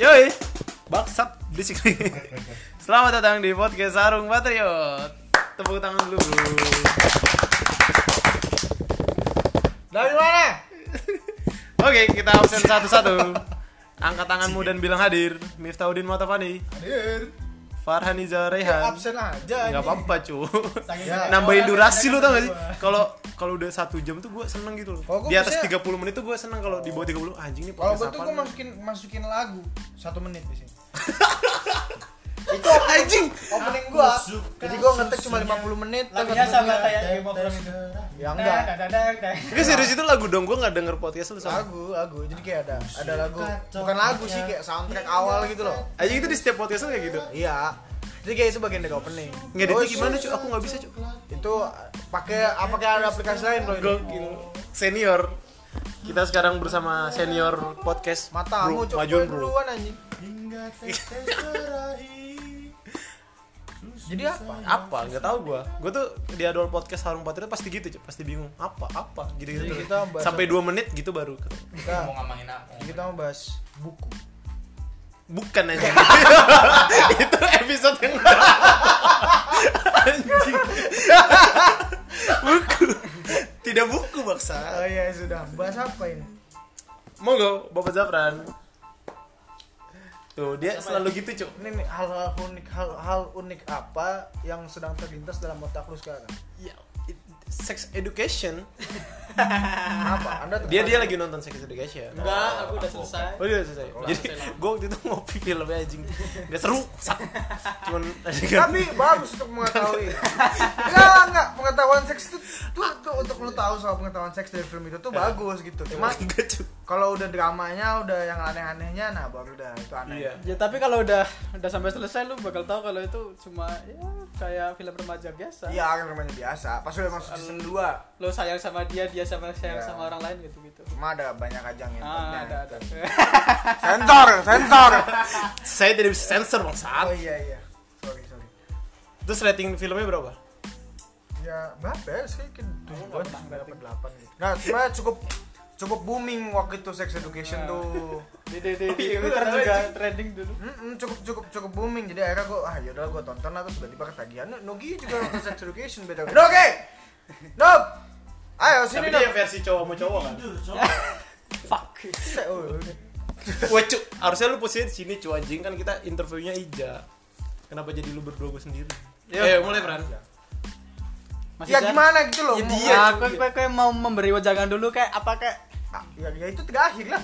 Yoi, baksat berisik Selamat datang di podcast Sarung Patriot. Tepuk tangan dulu, bro. Dari mana? Oke, kita absen satu-satu. Angkat tanganmu dan bilang hadir. Miftaudin Matafani, Hadir. Farhaniza Ya, Rehan. absen aja. Nggak apa-apa, cu. Ya. Nambahin durasi lu tau gak sih? Kalau kalau udah satu jam tuh gue seneng gitu loh. Gua Di atas biasanya- 30 menit tuh gue seneng kalau di bawah 30 anjing nih Kalau gue tuh gue masukin masukin lagu satu menit di sini. itu anjing. Opening gua. Jadi gua ngetek cuma 50 menit. Lagunya sama kayak Game of Thrones itu. Ya enggak. Gue serius itu lagu dong, gue gak denger podcast lu sama. Lagu, lagu. Jadi kayak ada ada lagu. Bukan lagu sih kayak soundtrack awal gitu loh. Anjing itu di setiap podcast lu kayak gitu. Iya. Jadi kayak itu bagian dari opening. Ngeditnya Terus gimana, cu? Aku gak bisa, cu. Itu pakai apa kayak ada aplikasi lain ini? Gokil. Senior. Kita sekarang bersama senior podcast. Matamu Bro, coba majuan bro. duluan anjing. Jadi apa? Apa? Nggak tahu gua. Gua tuh di adol podcast Harung Patriot pasti gitu, Cuk. pasti bingung. Apa? Apa? Gitu gitu. Jadi kita bahas Sampai 2 menit gitu baru. Kita Mau ngomongin apa? kita mau bahas buku. Bukan aja. itu episode yang anjing. buku. Tidak buku baksa. Oh iya sudah. Bahas apa ini? Monggo, Bapak Zafran. Tuh, dia selalu gitu, Cuk. Ini hal-hal unik hal-hal unik apa yang sedang terlintas dalam otak lu sekarang? Ya, it- sex education. Apa? Anda Dia dia lagi nonton sex education. Enggak, aku udah selesai. Oh dia udah selesai. Jadi gue waktu itu ngopi filmnya anjing. Gak seru. Cuman Tapi bagus untuk mengetahui. enggak, enggak. Pengetahuan seks itu tuh, tuh untuk lu tahu soal pengetahuan seks dari film itu tuh bagus gitu. Cuma enggak cu. kalau udah dramanya, udah yang aneh-anehnya, nah baru udah itu aneh. Iya. Ya tapi kalau udah udah sampai selesai lu bakal tahu kalau itu cuma ya kayak film remaja biasa. Iya, kan namanya biasa. Pas udah masuk season 2, Lu sayang sama dia, dia sama sayang Iya. sama orang lain gitu-gitu. cuma ada banyak ajang yang Ah, ada ada. Sensor, sensor. Saya tidak bisa sensor bang saat. Oh iya iya. Sorry, sorry. Terus rating filmnya berapa? Ya, berapa ya? Sih 7 berapa 8 gitu. Nah, sebenarnya cukup cukup booming waktu itu sex education Nah. tuh. Di di di, di Iya, Twitter juga trending dulu. Mm-mm, cukup cukup cukup booming jadi akhirnya gue ah yaudah gue tonton lah terus tiba-tiba ketagihan Nogi juga nonton sex education beda Nogi Nog ayo sini Tapi dia versi cowok sama cowok kan. Fuck. Oh. Wah cu, harusnya lu posisinya di sini cu anjing kan kita interviewnya Ija. Kenapa jadi lu berdua gue sendiri? Eh mulai Fran. Masih ya gimana gitu loh Ya mau- dia. Kue, kue mau memberi wajangan dulu kayak apa kayak Ah, ya, ya itu terakhir lah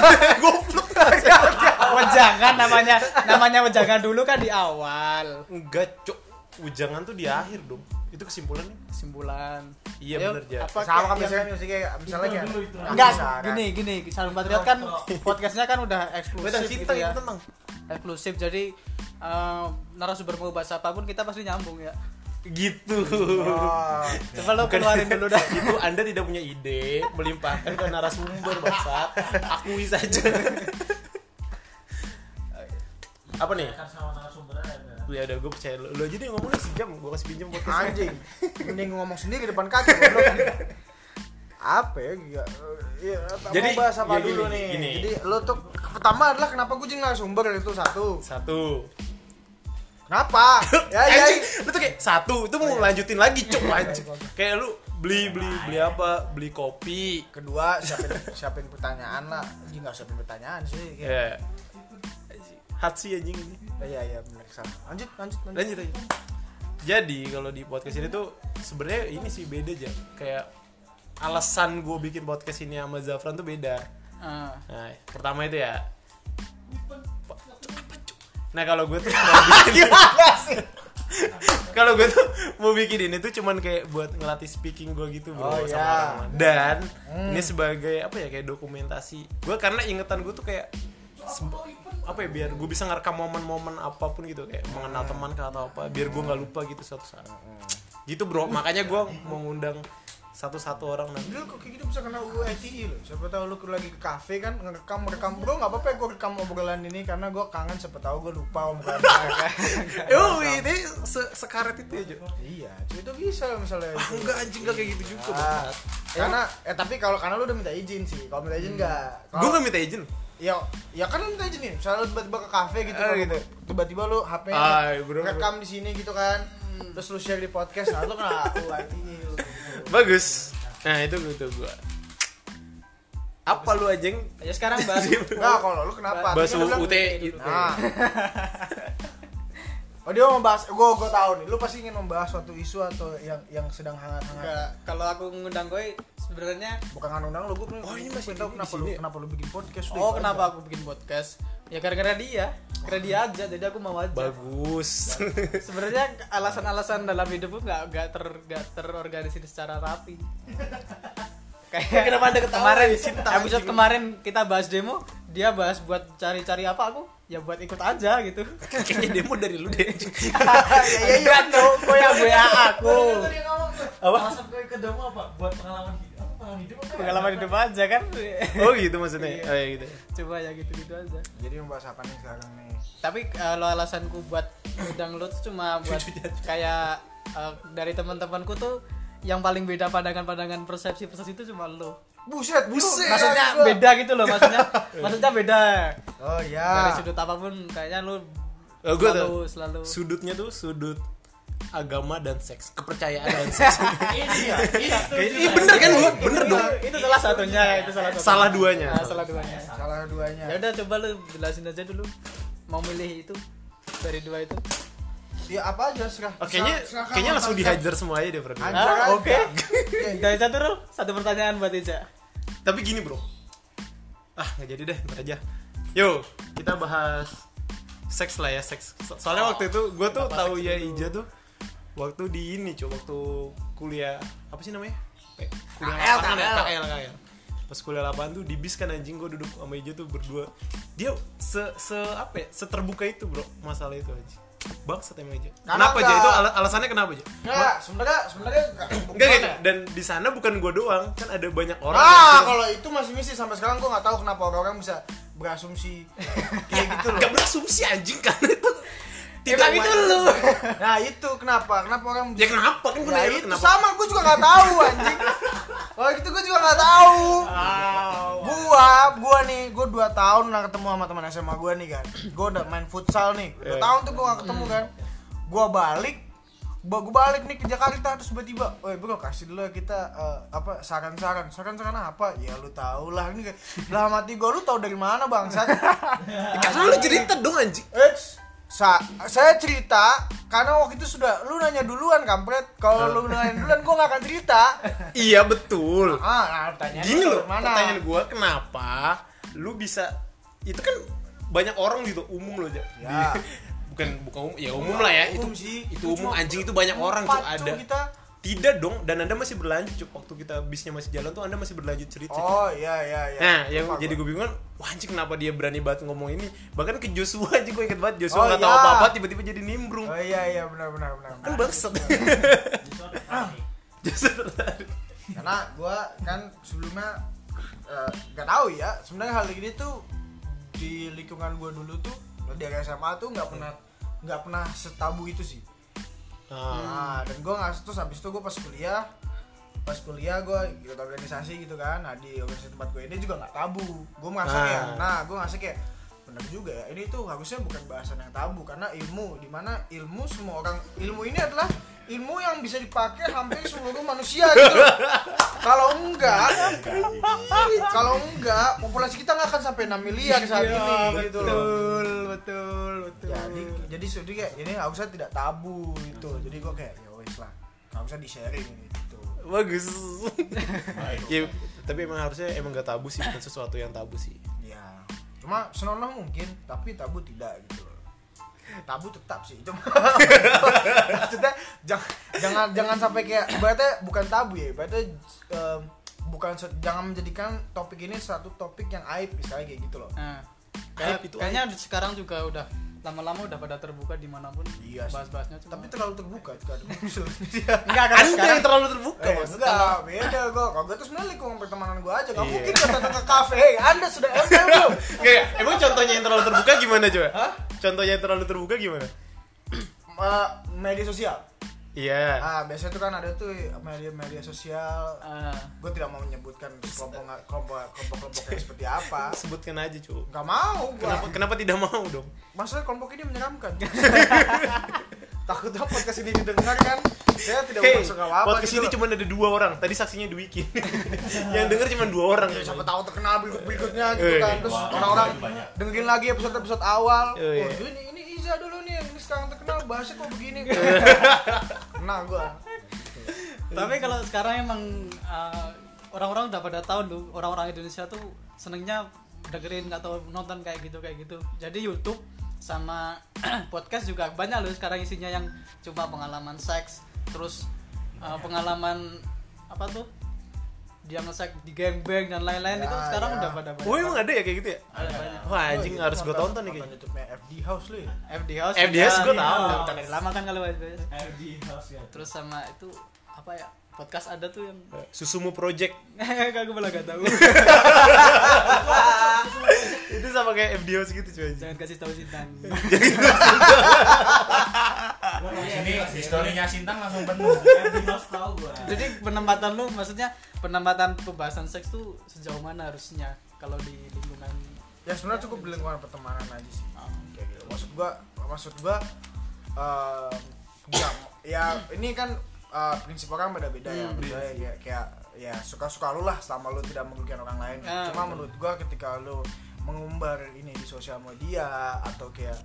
Goblok. wajangan namanya namanya wajangan dulu kan di awal Enggak cu. Ujangan tuh di akhir dong. Itu kesimpulannya. kesimpulan Iya Ayo, bener ya. apa sama kan yang- misalnya kayak misalnya kayak enggak gini gini Sarung Patriot kan podcastnya kan udah eksklusif cinta gitu ya itu tenang. eksklusif jadi eh, narasumber mau bahas apa pun kita pasti nyambung ya Gitu. Oh, coba lo keluarin dulu dah itu Anda tidak punya ide melimpahkan ke narasumber bangsat. Akui saja. Apa nih? Ya udah gue percaya lu, lu aja deh ngomongnya sejam, gue kasih pinjam buat anjing. Mending ngomong sendiri depan kaca apa ya gila. Ya, Jadi, mau bahas apa ya dulu gini, nih? gini. jadi lo tuh pertama adalah kenapa gue jadi narasumber itu satu? Satu. kenapa? Ya ya Anjing, lu tuh kayak satu, itu mau lanjutin lagi cuk anjing. Kayak lu beli beli beli apa? Beli kopi. kedua siapin siapin pertanyaan lah. Ini nggak siapin pertanyaan sih ya Ya. Hatsi anjing ini. iya iya benar salah lanjut lanjut lanjut Lanjut aja. Jadi kalau di podcast ini tuh sebenarnya ini sih beda aja. Kayak alasan gue bikin podcast ini sama Zafran tuh beda. Ah. Nah, pertama itu ya. Nah kalau gue tuh mau bikin, kalau gue tuh mau bikin ini tuh cuman kayak buat ngelatih speaking gue gitu bro Oh, sama iya. orang. Dan Hmm. ini sebagai apa ya kayak dokumentasi. Gue karena ingetan gue tuh kayak apa ya biar gue bisa ngerekam momen-momen apa pun gitu kayak mengenal teman kah atau apa biar gue nggak lupa gitu suatu saat. Gitu bro, makanya gue mau ngundang satu-satu orang nanti. Dulu kok kayak gitu bisa kena UU ITE loh Siapa tahu lu lagi ke kafe kan ngerekam rekam bro nggak apa-apa ya gue rekam obrolan ini karena gue kangen siapa tahu gue lupa obrolan. Oh, ini se- sekaret itu ya, Jo. Iya, cuy, itu bisa misalnya. Ah, enggak anjing enggak kayak gitu juga. Ah, karena eh tapi kalau karena lu udah minta izin sih. Kalau minta izin enggak. Gue gak minta izin. Ya ya kan lu aja nih misalnya lu tiba-tiba ke kafe gitu, Ah, kan, gitu. tiba-tiba lu HP -nya Ah, bro, bro. rekam di sini gitu kan terus lu share di podcast nah lu kena UIT nih lu bagus. Nah itu gitu gua. Apa lu anjing? Ya sekarang bahas nah kalau lu kenapa? Bahas kan UT bilang- itu nah Oh dia mau membahas, gue gue tahu nih, lu pasti ingin membahas suatu isu atau yang yang sedang hangat-hangat. Kalau aku ngundang gue sebenarnya Bukan ngundang lu, gue Oh, ini masih tahu kenapa lu ya? kenapa lu bikin podcast. Oh, kenapa aja. aku bikin podcast? Ya gara-gara dia. Karena dia aja, jadi aku mau aja. bagus Sebenarnya alasan-alasan dalam hidupku nggak nggak ter nggak terorganisir secara rapi. Kayak Kenapa Anda ketawa? kemarin Cinta, episode kemarin kita bahas demo, dia bahas buat cari-cari apa aku? Ya buat ikut aja gitu. kayaknya demo dari lu deh Iya iya iya. tuh, gue yang WA aku. Apa? gue ke demo apa? Buat pengalaman hidup. Apa pengalaman hidup apa? ya? Pengalaman hidup aja kan. oh gitu maksudnya Iya. oh ya gitu Coba ya gitu-gitu aja. Jadi membahas apa nih sekarang nih? Tapi kalau alasanku buat undang lu tuh cuma buat kayak eh, dari teman-temanku tuh yang paling beda pandangan-pandangan persepsi-persepsi itu cuma lu. Buset, Buset. Maksudnya gua. beda gitu loh maksudnya. maksudnya beda. Oh Dari ya. sudut apa pun kayaknya lu oh gue selalu tuh selalu sudutnya tuh sudut agama dan seks kepercayaan dan seks ya. Ini Iya bener kan gua bener itu, dong itu salah satunya itu salah satunya. Salah duanya. Nah, salah duanya Salah duanya. ya udah coba lu jelasin aja dulu mau milih itu dari dua itu Ya apa aja serah. Oh, kayaknya kayaknya langsung dihajar semua aja deh bro Ah, oke. Oke. dari satu Rul, satu pertanyaan buat Ica tapi gini bro. Ah nggak jadi deh ntar aja. Yuk kita bahas seks lah ya seks. So- soalnya waktu itu gue tuh tahu ya? Ija tuh waktu di ini coba waktu kuliah apa sih namanya? Eh, kuliah KL, lapangan ya? KL. KL KL pas kuliah lapangan tuh di bis kan anjing gue duduk sama Ija tuh berdua. Dia se se apa ya seterbuka itu bro masalah itu aja bangsat emang Ija Karena kenapa aja itu ala- alasannya kenapa aja Enggak, sebenarnya sebenarnya enggak Enggak gitu. Dan di sana bukan gue doang, kan ada banyak orang. Ah, kalau itu masih misi sampai sekarang gua nggak tahu kenapa orang-orang bisa berasumsi kayak gitu loh. Gak berasumsi anjing kan itu. Emang itu lu. Nah, itu kenapa? Kenapa orang Ya kenapa kan gue Ya itu kenapa? sama, gua juga nggak tahu anjing. Oh, itu gua juga nggak tahu. Gua, gua nih, gua 2 tahun nggak ketemu sama teman SMA gua nih kan. Gua udah main futsal nih. 2 Iya. tahun tuh gua nggak ketemu kan. Gua balik gua, gua balik nih ke Jakarta terus tiba-tiba, "Woi, bro, kasih dulu ya kita eh, apa saran-saran." Saran-saran apa? Ya lu tau lah ini kayak dalam hati gua lu tahu dari mana, Bangsat? Karena lu cerita dong anjing. Eits, sa saya cerita karena waktu itu sudah lu nanya duluan kampret. Kalau lu nanya duluan gua nggak akan cerita. Iya betul. Ah, nah, tanya Gini loh, mana? pertanyaan gue kenapa lu bisa itu kan banyak orang gitu umum loh. Ya. bukan bukan umum, ya umum lah ya. Itu Umum sih. itu Itu umum anjing itu banyak orang tuh ada. kita. Tidak dong, dan anda masih berlanjut Cuk. waktu kita bisnya masih jalan tuh anda masih berlanjut cerita. Oh, iya iya iya. Nah, yang jadi gue bingung kan, wah anjing kenapa dia berani banget ngomong ini? Bahkan ke Joshua aja gue inget banget, Joshua Oh, nggak tahu iya. apa-apa tiba-tiba jadi nimbrung. Oh iya iya benar benar benar. Kan bangsat. Joshua tertarik. Karena gua kan sebelumnya eh, nggak tahu ya. Sebenarnya hal ini tuh di lingkungan gua dulu tuh dari SMA tuh nggak pernah nggak pernah setabu itu sih. Ah, Nah, dan gue nggak terus habis itu gue pas kuliah pas kuliah gue ikut organisasi gitu kan. Nah di organisasi tempat gue ini juga nggak tabu. Gue merasa Ah. kayak nah gue ngerasa kayak benar juga ya. Ini tuh harusnya bukan bahasan yang tabu karena ilmu di mana ilmu semua orang ilmu ini adalah ilmu yang bisa dipakai hampir seluruh manusia gitu kalau enggak kalau enggak populasi kita nggak akan sampai 6 miliar saat Iya, ini gitu loh. betul, betul, betul. jadi jadi sudah kayak ini harusnya tidak tabu itu jadi gue kayak ya wes lah harusnya di sharing gitu. Bagus. ya, tapi emang harusnya emang gak tabu sih, bukan sesuatu yang tabu sih. ya cuma senonoh mungkin tapi tabu tidak gitu loh tabu tetap sih cuma maksudnya jangan jangan jangan sampai kayak ibaratnya bukan tabu ya ibaratnya em, bukan jangan menjadikan topik ini satu topik yang aib misalnya kayak gitu loh. Nah, Aib kayak- itu kayaknya sekarang juga udah lama-lama udah pada terbuka di mana pun Iya bahas-bahasnya cuma tapi terlalu terbuka juga ada enggak kan Anda sekarang yang terlalu terbuka, Eh, enggak, beda gue. Kalau gue tuh sebenarnya lingkungan pertemanan gue aja. Gak Iya. mungkin gue datang ke kafe. Hey, anda sudah ML belum? Enggak, ya? emang contohnya yang terlalu terbuka gimana coba? Contohnya yang terlalu terbuka gimana? Eh, media sosial. Iya. ah biasanya tuh kan ada tuh media-media sosial Ah, gue tidak mau menyebutkan kelompok kelompok kelompok kelompoknya seperti apa Sebutkan aja, cu. nggak mau gua Kenapa kenapa tidak mau dong? masalah kelompok ini menyeramkan takutnya podcast ini didengar kan saya tidak Hey, bermaksud apa apa podcast ini cuma ada dua orang. Tadi saksinya Dwiki. Yang denger cuma dua orang. siapa tahu terkenal berikut berikutnya gitu kan terus orang-orang dengerin lagi episode episode awal oh ini ini Iza dulu nih ini sekarang terkenal bahasnya kok begini? Nah gua. Tapi kalau sekarang emang uh, orang-orang udah pada tahu tuh orang-orang Indonesia tuh senengnya dengerin atau nonton kayak gitu kayak gitu. Jadi YouTube sama podcast juga banyak loh sekarang isinya yang cuma pengalaman seks terus uh, pengalaman apa tuh dia nge di gangbang dan lain-lain Ya, itu sekarang ya. udah pada banyak Oh, emang ada ya kayak gitu ya? Ada banyak. Wah, anjing Oh, iya, harus gue tonton nih kayaknya. YouTube-nya FD House lu ya FD House FDS juga, gua iya, tahu. udah dari lama kan kalau FD House ya. terus sama itu apa ya podcast ada tuh yang Susumu Project. kagak malah gak tahu Itu sama kayak FD House gitu, cuy. jangan kasih tahu Sintang Ini historinya Sintang langsung penuh. Gua. jadi penempatan lu maksudnya penempatan pembahasan seks tuh sejauh mana harusnya kalau di lingkungan ya sebenarnya cukup di lingkungan pertemanan aja sih Oh. kayak gitu maksud gua maksud gua eh, ya, ya ini kan eh, prinsip orang beda-beda ya Hmm, Menurut gua ya kayak ya suka-suka lu lah selama lu tidak merugikan orang lain Ah, cuma betul. menurut gua ketika lu mengumbar ini di sosial media atau kayak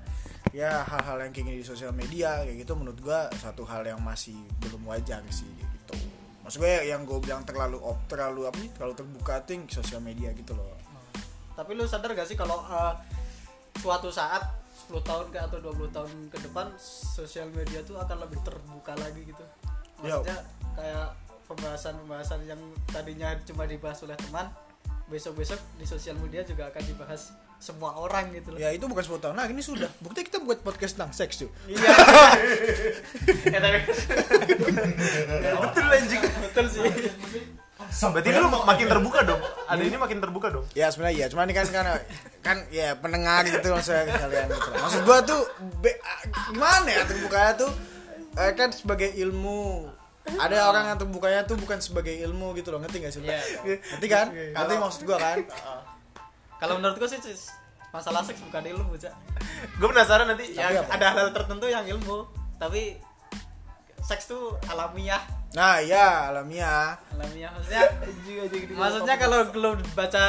ya hal-hal yang kayak gini di sosial media kayak gitu menurut gua satu hal yang masih belum wajar sih gitu. Maksud gue yang gue bilang terlalu op terlalu apa sih terlalu terbuka ting sosial media gitu loh. Tapi lu sadar gak sih kalau uh, suatu saat 10 tahun ke atau 20 tahun ke depan sosial media tuh akan lebih terbuka lagi gitu? Ya. maksudnya kayak pembahasan-pembahasan yang tadinya cuma dibahas oleh teman besok-besok di sosial media juga akan dibahas semua orang gitu loh Ya itu bukan 10 tahun lagi, ini sudah. Bukti kita buat podcast tentang seks tuh. iya Eh, tapi betul anjing. betul sih Berarti lu mak- makin terbuka dong. Ada ini makin terbuka dong. Ya sebenarnya iya, cuman ini kan kan kan ya pendengar gitu maksudnya kalian gitu. Maksud gua tuh be- gimana ya terbukanya tuh eh, kan sebagai ilmu ada orang yang terbukanya tuh bukan sebagai ilmu gitu loh ngerti gak sih Iya. ngerti kan ngerti maksud gua kan kalau menurut gue sih masalah seks bukan ilmu cak. Gue penasaran nanti Tapi yang apa? ada hal tertentu yang ilmu. Tapi seks tuh alamiah. Nah iya alamiah. Alamiah maksudnya maksudnya kalau lu baca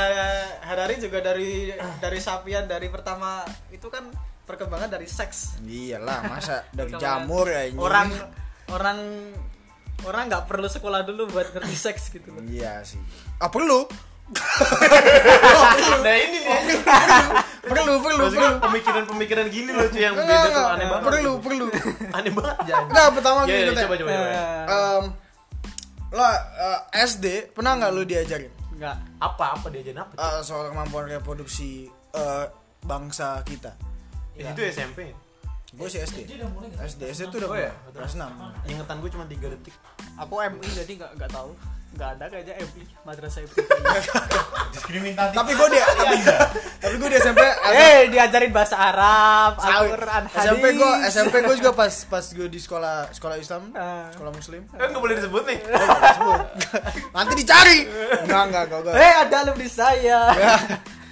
Harari juga dari dari sapian dari pertama itu kan perkembangan dari seks. Iyalah masa? Dari jamur ya ini orang orang orang nggak perlu sekolah dulu buat ngerti seks gitu loh. Iya sih. Ah perlu Nah ini nih. perlu perlu perlu pemikiran-pemikiran gini loh cuy yang beda tuh aneh banget. perlu perlu Aneh banget jangan. enggak pertama Ya, gini ya, katanya. coba coba lo eh, SD pernah nggak lu diajarin nggak Apa apa diajarin apa? eh, soal kemampuan reproduksi eh, bangsa kita Itu SMP. gue sih SD? SD SD tuh udah Oh, iya? mulai, kelas 6 Ingetan gue cuma 3 detik. aku MI jadi nggak nggak tahu nggak ada kayaknya MI madrasah MI Diskriminatif. tapi gue dia tapi, tapi gue di SMP eh diajarin bahasa Arab. Al-Quran SMP gue SMP gue juga pas pas gue di sekolah sekolah Islam Ah. sekolah Muslim. Eh nggak boleh disebut nih. nanti dicari. Enggak enggak enggak eh ada alumni saya. Ya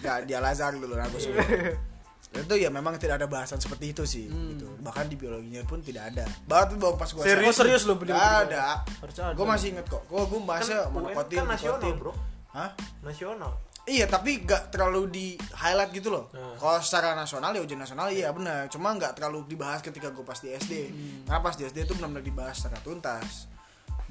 nggak di Al Azhar dulu gue sebut itu ya memang tidak ada bahasan seperti itu sih gitu bahkan di biologinya pun tidak ada bahkan baru pas gue Serius? oh serius lo beli Gak ada gue masih inget kok gue gue bahasnya Kan UN monokotil kan nasional. Bro. Hah? Nasional. Iya tapi gak terlalu di highlight gitu loh. Hmm. Kalau secara nasional ya ujian nasional iya benar. Cuma nggak terlalu dibahas ketika gue pas di SD. Hmm. Karena pas di SD itu benar-benar dibahas secara tuntas.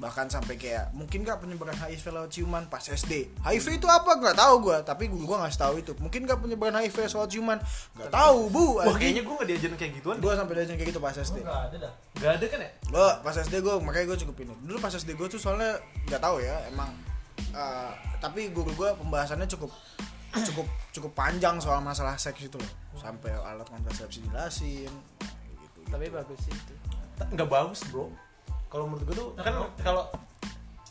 Bahkan sampai kayak mungkin gak penyebaran HIV lewat ciuman pas SD. HIV itu apa? Gak tahu gue. Tapi gue gue ngasih tahu itu. Mungkin gak penyebaran HIV lewat ciuman? Gak tahu bu. Wah kayaknya gue nggak diajarin kayak gituan. gue sampai diajarin kayak gitu pas SD. Enggak ada dah. Gak ada kan ya? Gue pas SD gue makanya gue cukup ini. Dulu pas SD gue tuh soalnya nggak tahu ya emang. eh, tapi guru gue pembahasannya cukup cukup cukup panjang soal masalah seks itu loh. Sampai alat kontrasepsi jelasin. Gitu, tapi bagus sih itu Nggak bagus bro. Kalau menurut gue tuh kan kalau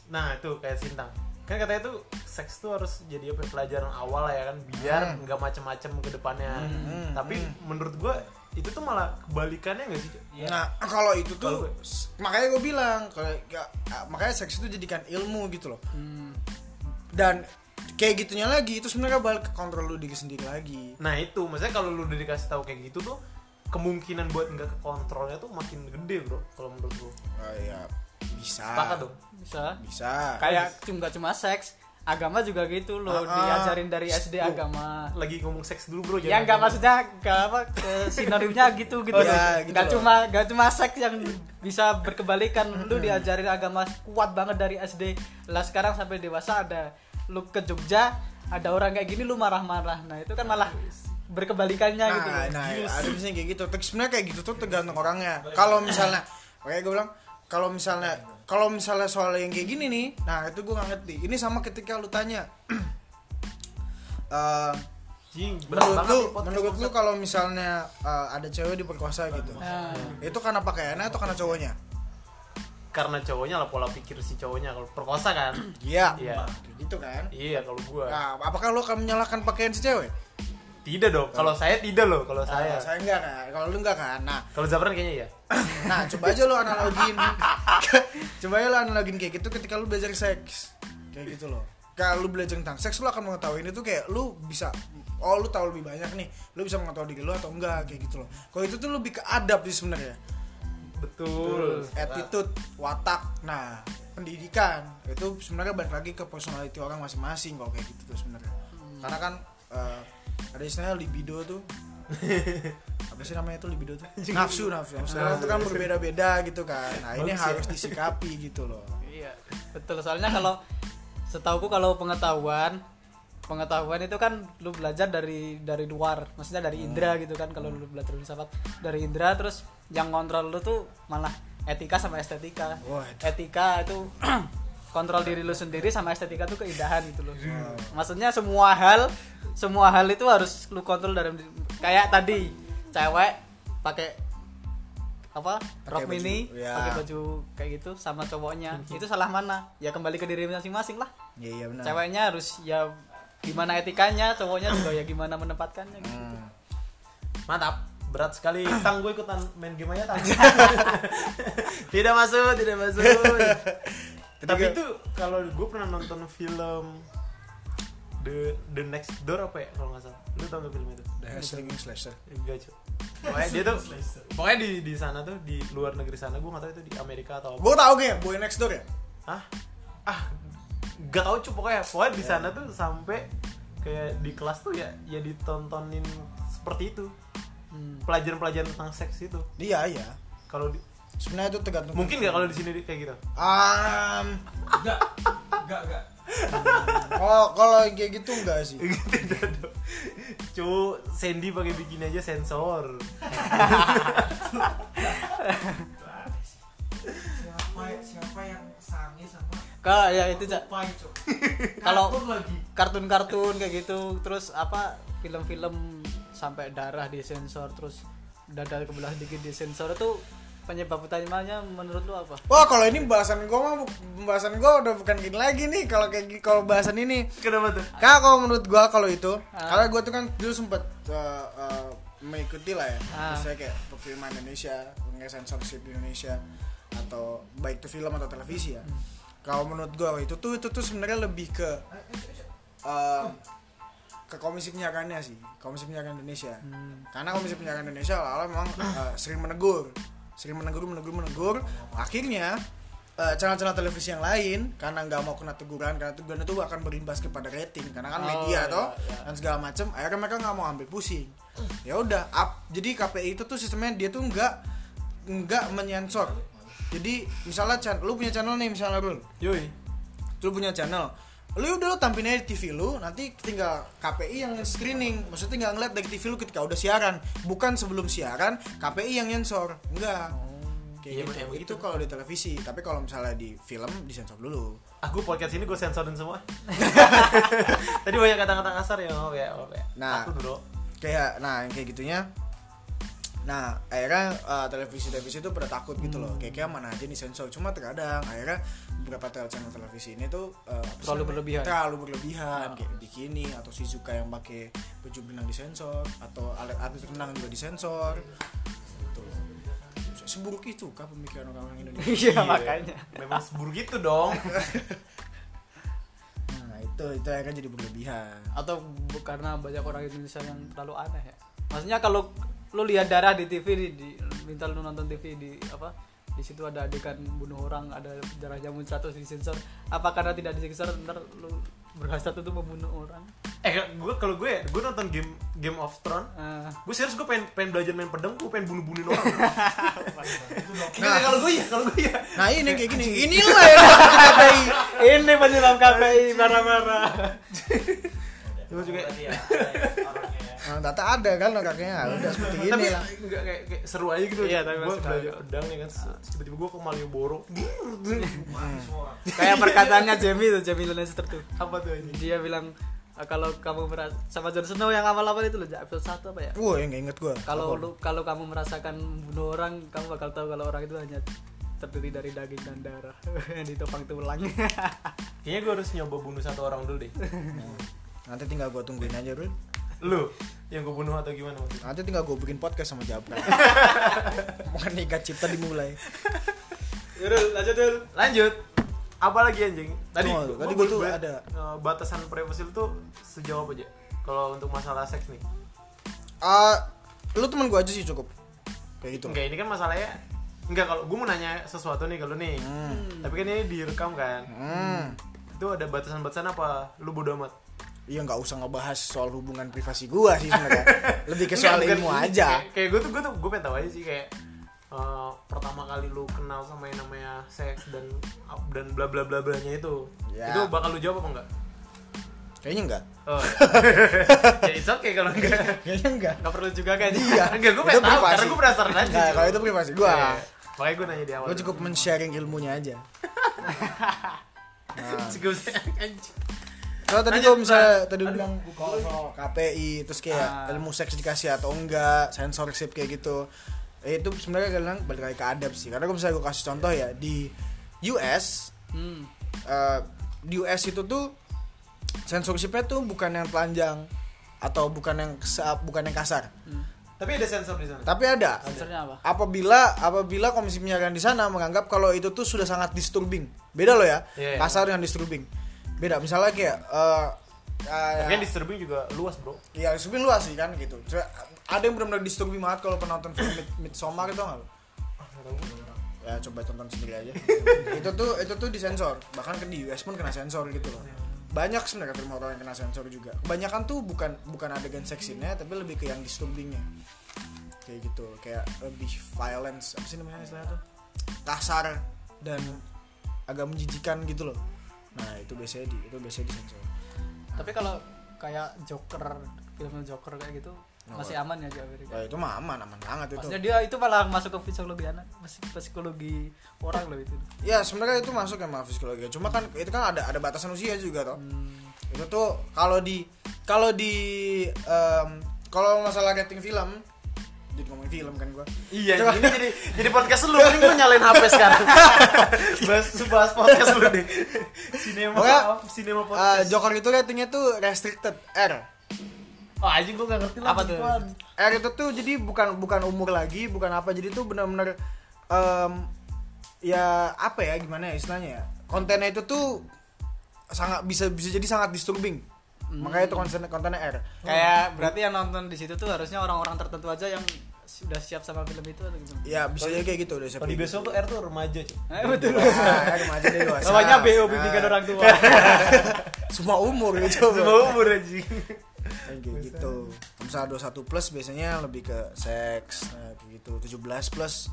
nah itu kayak sintang kan katanya tuh seks tuh harus jadi apa ya, pelajaran awal lah ya kan biar Hmm. nggak macem-macem ke depannya Hmm, tapi menurut gue itu tuh malah kebalikannya nggak sih Cok? Nah, kalau itu tuh gue- s- makanya gue bilang kalau ya, makanya seks itu jadikan ilmu gitu loh. Hmm. Dan kayak gitunya lagi itu sebenarnya balik ke kontrol lu diri sendiri lagi. nah itu maksudnya kalau lu udah dikasih tahu kayak gitu tuh kemungkinan buat nggak ke kontrolnya tuh makin gede bro kalau menurut gua. Oh ya bisa. sepakat dong. Bisa. Bisa. kayak cuma cuma seks agama juga gitu loh Ah, ah. diajarin dari SD Oh. agama. lagi ngomong seks dulu bro ya nggak maksudnya nggak apa ke sinonimnya gitu gitu Oh, ya, gitu loh. cuma nggak cuma seks yang bisa berkebalikan. Lu diajarin agama kuat banget dari SD lah sekarang sampai dewasa ada lu ke Jogja ada orang kayak gini lu marah-marah. Nah itu kan malah berkebalikannya Nah, gitu nah ada misalnya kayak gitu. Tapi sebenarnya kayak gitu tuh tergantung orangnya. Kalau misalnya, kayak gue bilang, kalau misalnya, kalau misalnya soal yang kayak gini nih, nah itu gue nggak ngerti. Ini sama ketika lu tanya, eh, Jing, menurut banget lu, menurut lu kalau misalnya eh, ada cewek diperkosa gitu, Nah, itu karena pakaiannya atau karena cowoknya? karena cowoknya lah pola pikir si cowoknya kalau perkosa kan Iya. Iya. Gitu kan. iya kalau gua Nah, apakah lu akan menyalahkan pakaian si cewek? Tidak dong kalau saya tidak loh kalau saya Nah, saya enggak kan. Kalau lu enggak kan. Nah, kalau Zafran kayaknya ya Nah, coba aja lo analogin. coba aja lo analogin kayak gitu ketika lu belajar seks. Kayak gitu loh. Kalau lu belajar tentang seks, lu akan mengetahui ini tuh kayak lu bisa oh lu tahu lebih banyak nih. Lu bisa mengetahui diri lu atau enggak kayak gitu loh. Kalau itu tuh lebih ke adab sih sebenarnya. betul Attitude, watak. Nah, pendidikan itu sebenarnya balik lagi ke personality orang masing-masing kalau kayak gitu tuh sebenarnya. Karena kan eh, ada istilahnya libido tuh. Apa sih namanya itu libido tuh? Nafsu nafsu. Nafsu. orang tuh kan berbeda-beda gitu kan. Nah ini Bagus ya. harus disikapi gitu loh. Iya, betul. Soalnya kalau setauku kalau pengetahuan pengetahuan itu kan lu belajar dari dari luar, maksudnya dari indera gitu kan kalau lu belajar filsafat. Dari indera terus yang kontrol lu tuh malah etika sama estetika. Waduh. Etika itu kontrol diri lu sendiri sama estetika tuh keindahan gitu loh. Maksudnya semua hal semua hal itu harus lu kontrol dari kayak tadi cewek pakai apa rok baju, mini ya. pakai baju kayak gitu sama cowoknya. Itu salah mana? Ya kembali ke diri masing-masing lah. Iya iya benar. Ceweknya harus ya gimana etikanya cowoknya juga ya gimana menempatkannya gitu. Hmm. mantap. Berat sekali. Tang gue ikutan main game aja tang. Tidak masuk tidak masuk. Tapi itu kalau gue pernah nonton film The The Next Door apa ya kalau nggak salah? Lu tau gak film itu? The Slinging Slasher. Enggak cuy pokoknya dia tuh pokoknya di di sana tuh di luar negeri sana gue nggak tahu itu di Amerika atau apa. Gue tau gak Boy Next Door ya? Ah ah gak tau cuy pokoknya. Pokoknya di sana tuh sampai kayak di kelas tuh ya ya ditontonin seperti itu. Hmm. pelajaran-pelajaran tentang seks itu. Iya iya. Kalau di- sebenarnya itu tergantung mungkin nggak kalau di sini kayak gitu? Um, Enggak. Enggak, enggak. Kalau kalau yang kayak gitu enggak sih? Tidak dong. Cu Sandy pakai bikini aja sensor. Siapa siapa yang sange sama? Kalau ya itu Cak. Kalau- kartun-kartun kayak gitu terus apa film-film sampai darah disensor terus dada kebelah dikit disensor itu penyebab utamanya menurut lu apa? Wah kalau ini bahasan gue mah bu- bahasan gue udah bukan gini lagi nih kalau kayak kalau bahasan ini. Kenapa tuh? Kak kalau menurut gue kalau itu Ah. karena gue tuh kan dulu sempet uh, uh, mengikuti lah ya. Ah. misalnya kayak perfilman Indonesia nggak censorship di Indonesia atau baik itu film atau televisi ya. Kalau menurut gue itu tuh itu tuh sebenarnya lebih ke uh, ke komisi penyiarannya sih komisi penyiaran Indonesia. Karena komisi penyiaran Indonesia awalnya memang uh, sering menegur sering menegur menegur menegur. Akhirnya uh, channel-channel televisi yang lain karena nggak mau kena teguran karena teguran itu akan berimbas kepada rating karena kan Oh, media iya, toh iya. dan segala macam akhirnya mereka nggak mau ambil pusing. Ya udah up jadi KPI itu tuh sistemnya dia tuh nggak nggak menyensor. Jadi misalnya lu punya channel nih misalnya Rul yoi. Lu punya channel lu udah lu tampilin aja di TV lu nanti tinggal KPI yang screening. Maksudnya tinggal ngeliat dari TV lu ketika udah siaran. Bukan sebelum siaran KPI yang nyensor. Enggak. Iya, kayak gitu. emang itu kalau di televisi. Tapi kalau misalnya di film disensor dulu. Aku podcast ini gue sensorin semua. Tadi banyak kata-kata kasar ya maaf ya maaf ya. Nah. aku bro. kayak nah yang kayak gitunya nah akhirnya uh, televisi-televisi itu pada takut gitu loh. Kayak kayak mana aja nih sensor. Cuma terkadang akhirnya beberapa tel- channel televisi ini tuh uh, Terlalu berlebihan. terlalu berlebihan. Kayak bikini atau Shizuka yang pakai baju benang disensor atau alat atlet renang juga disensor gitu. seburuk itu kah pemikiran orang-orang Indonesia? Iya makanya. Memang seburuk itu dong. Nah itu itu akhirnya jadi berlebihan. Atau karena banyak orang Indonesia yang terlalu aneh ya? Maksudnya kalau lu lihat darah di TV di, di minta lu nonton TV di apa di situ ada adegan bunuh orang ada darahnya muncrat terus disensor apa karena tidak disensor ntar lu berhasrat untuk membunuh orang? Eh gue kalau gue ya gue nonton game Game of Thrones. Eh, gue serius gue pengen pengen belajar main pedang gue pengen bunuh bunuhin orang nah, kalau gue ya kalau gue ya nah ini kayak gini inilah yang dapat KPI ini penyelam KPI marah-marah. Gue juga nah, data ada kan kakaknya udah seperti ini tapi lah. enggak kayak, kayak seru aja gitu. Iya, tapi gue masih belajar pedang ya kan. Terus tiba-tiba gue ke Malioboro. Kayak perkataannya Jamie tuh Jamie Lannister tuh. Apa tuh ini? Dia bilang "Ah, kalau kamu merasa sama Jon Snow yang awal-awal itu loh episode satu apa ya? Wah yang inget gua. Kalau lu kalau kamu merasakan bunuh orang kamu bakal tahu kalau orang itu hanya terdiri dari daging dan darah. Yang ditopang tulang. Kayaknya gue harus nyoba bunuh satu orang dulu deh. Nanti tinggal gua tungguin aja Rul lu yang gue bunuh atau gimana maksudnya? Nanti tinggal gua bikin podcast sama Jabra bukan nikah cipta dimulai. Yurul lanjut dulu lanjut. Apa lagi anjing? Tadi Oh, tadi gua gua tuh ada. eh, batasan privacy lu tuh sejauh apa aja kalau untuk masalah seks nih. Ah, lu temen gua aja sih cukup. Kayak gitu. Enggak ini kan masalahnya enggak kalau gue mau nanya sesuatu nih kalau nih. Hmm. tapi kan ini direkam kan. Hmm. itu ada batasan-batasan apa? Lu bodo amat Iya nggak usah ngebahas soal hubungan privasi gua sih sebenarnya. Lebih ke Enggak, soal ilmu aja. kayak, kayak gue tuh gue tuh gue pengen tahu aja sih kayak eh, pertama kali lu kenal sama yang namanya seks dan dan bla bla bla blanya itu Ya. itu bakal lu jawab apa enggak Kayaknya enggak. oh ya it's okay kalau enggak Kayaknya enggak. nggak perlu juga kan Iya. enggak gue pengen tahu privasi. karena gue penasaran aja Enggak, kalau itu privasi gua. Iya. makanya gue nanya di awal Gua cukup men-sharing ilmunya aja. Cukup anjing. Kalau tadi gua misalnya tadi lu bilang KPI terus kayak Ah. ilmu seks dikasih atau enggak, censorship kayak gitu. Eh, itu sebenarnya kadang balik lagi ke adab sih. Karena kalau misalnya gua kasih contoh ya di US hmm. eh, di US itu tuh censorshipnya tuh bukan yang telanjang atau bukan yang bukan yang kasar. hmm. tapi ada sensor di sana Tapi ada. Sensornya apa Apabila apabila komisi penyiaran di sana menganggap kalau itu tuh sudah sangat disturbing. Beda loh ya. Iya, iya. Kasar dengan disturbing. Beda. Misalnya kayak eh tapi kan kayak disturbing juga luas bro ya disturbing luas sih kan gitu. Cuma ada yang benar-benar disturbing banget kalau penonton film Mid Midsommar itu nggak? Ya coba tonton sendiri aja. itu tuh itu tuh disensor. Bahkan ke di US pun kena sensor gitu loh. Banyak sebenarnya film horor yang kena sensor juga. Kebanyakan tuh bukan bukan adegan seksinnya tapi lebih ke yang disturbingnya. Kayak gitu, kayak lebih violence apa sih namanya istilahnya tuh? Kasar dan agak menjijikan gitu loh. Nah, itu biasanya di itu biasanya disensor. tapi kalau kayak Joker film Joker kayak gitu Oh. masih aman ya di Amerika Wah, itu mah aman, aman banget itu. maksudnya dia itu malah masuk ke psikologi anak psik- psikologi orang loh itu Ya sebenarnya itu masuk ya psikologi. Cuma kan itu kan ada ada batasan usia juga toh. hmm. Itu tuh kalau di kalau di em, kalau masalah rating film jadi ngomongin film kan gua. Iya, Coba. ini jadi jadi podcast lu, mending lu nyalain HP sekarang. bahas bahas podcast lu deh. Sinema Pokoknya, sinema Eh, podcast. Joker itu ratingnya tuh restricted R. oh, anjing gua gak ngerti lah Apa tuh? R itu tuh jadi bukan bukan umur lagi, bukan apa. Jadi tuh benar-benar em, ya apa ya gimana ya istilahnya ya. Kontennya itu tuh sangat bisa bisa jadi sangat disturbing. Makanya itu konten kontennya R. kayak berarti yang nonton di situ tuh harusnya orang-orang tertentu aja yang sudah siap sama film itu atau gimana Ya bisa jadi kayak gitu udah Kalau di besok tuh R tuh remaja, cuy. eh, betul Nah, remaja deh dewasa. namanya BO Nah, bimbingan orang tua Semua umur gitu. Semua umur anjing. Kayak gitu. Misalnya 21 plus biasanya lebih ke seks, nah, kayak gitu. 17 plus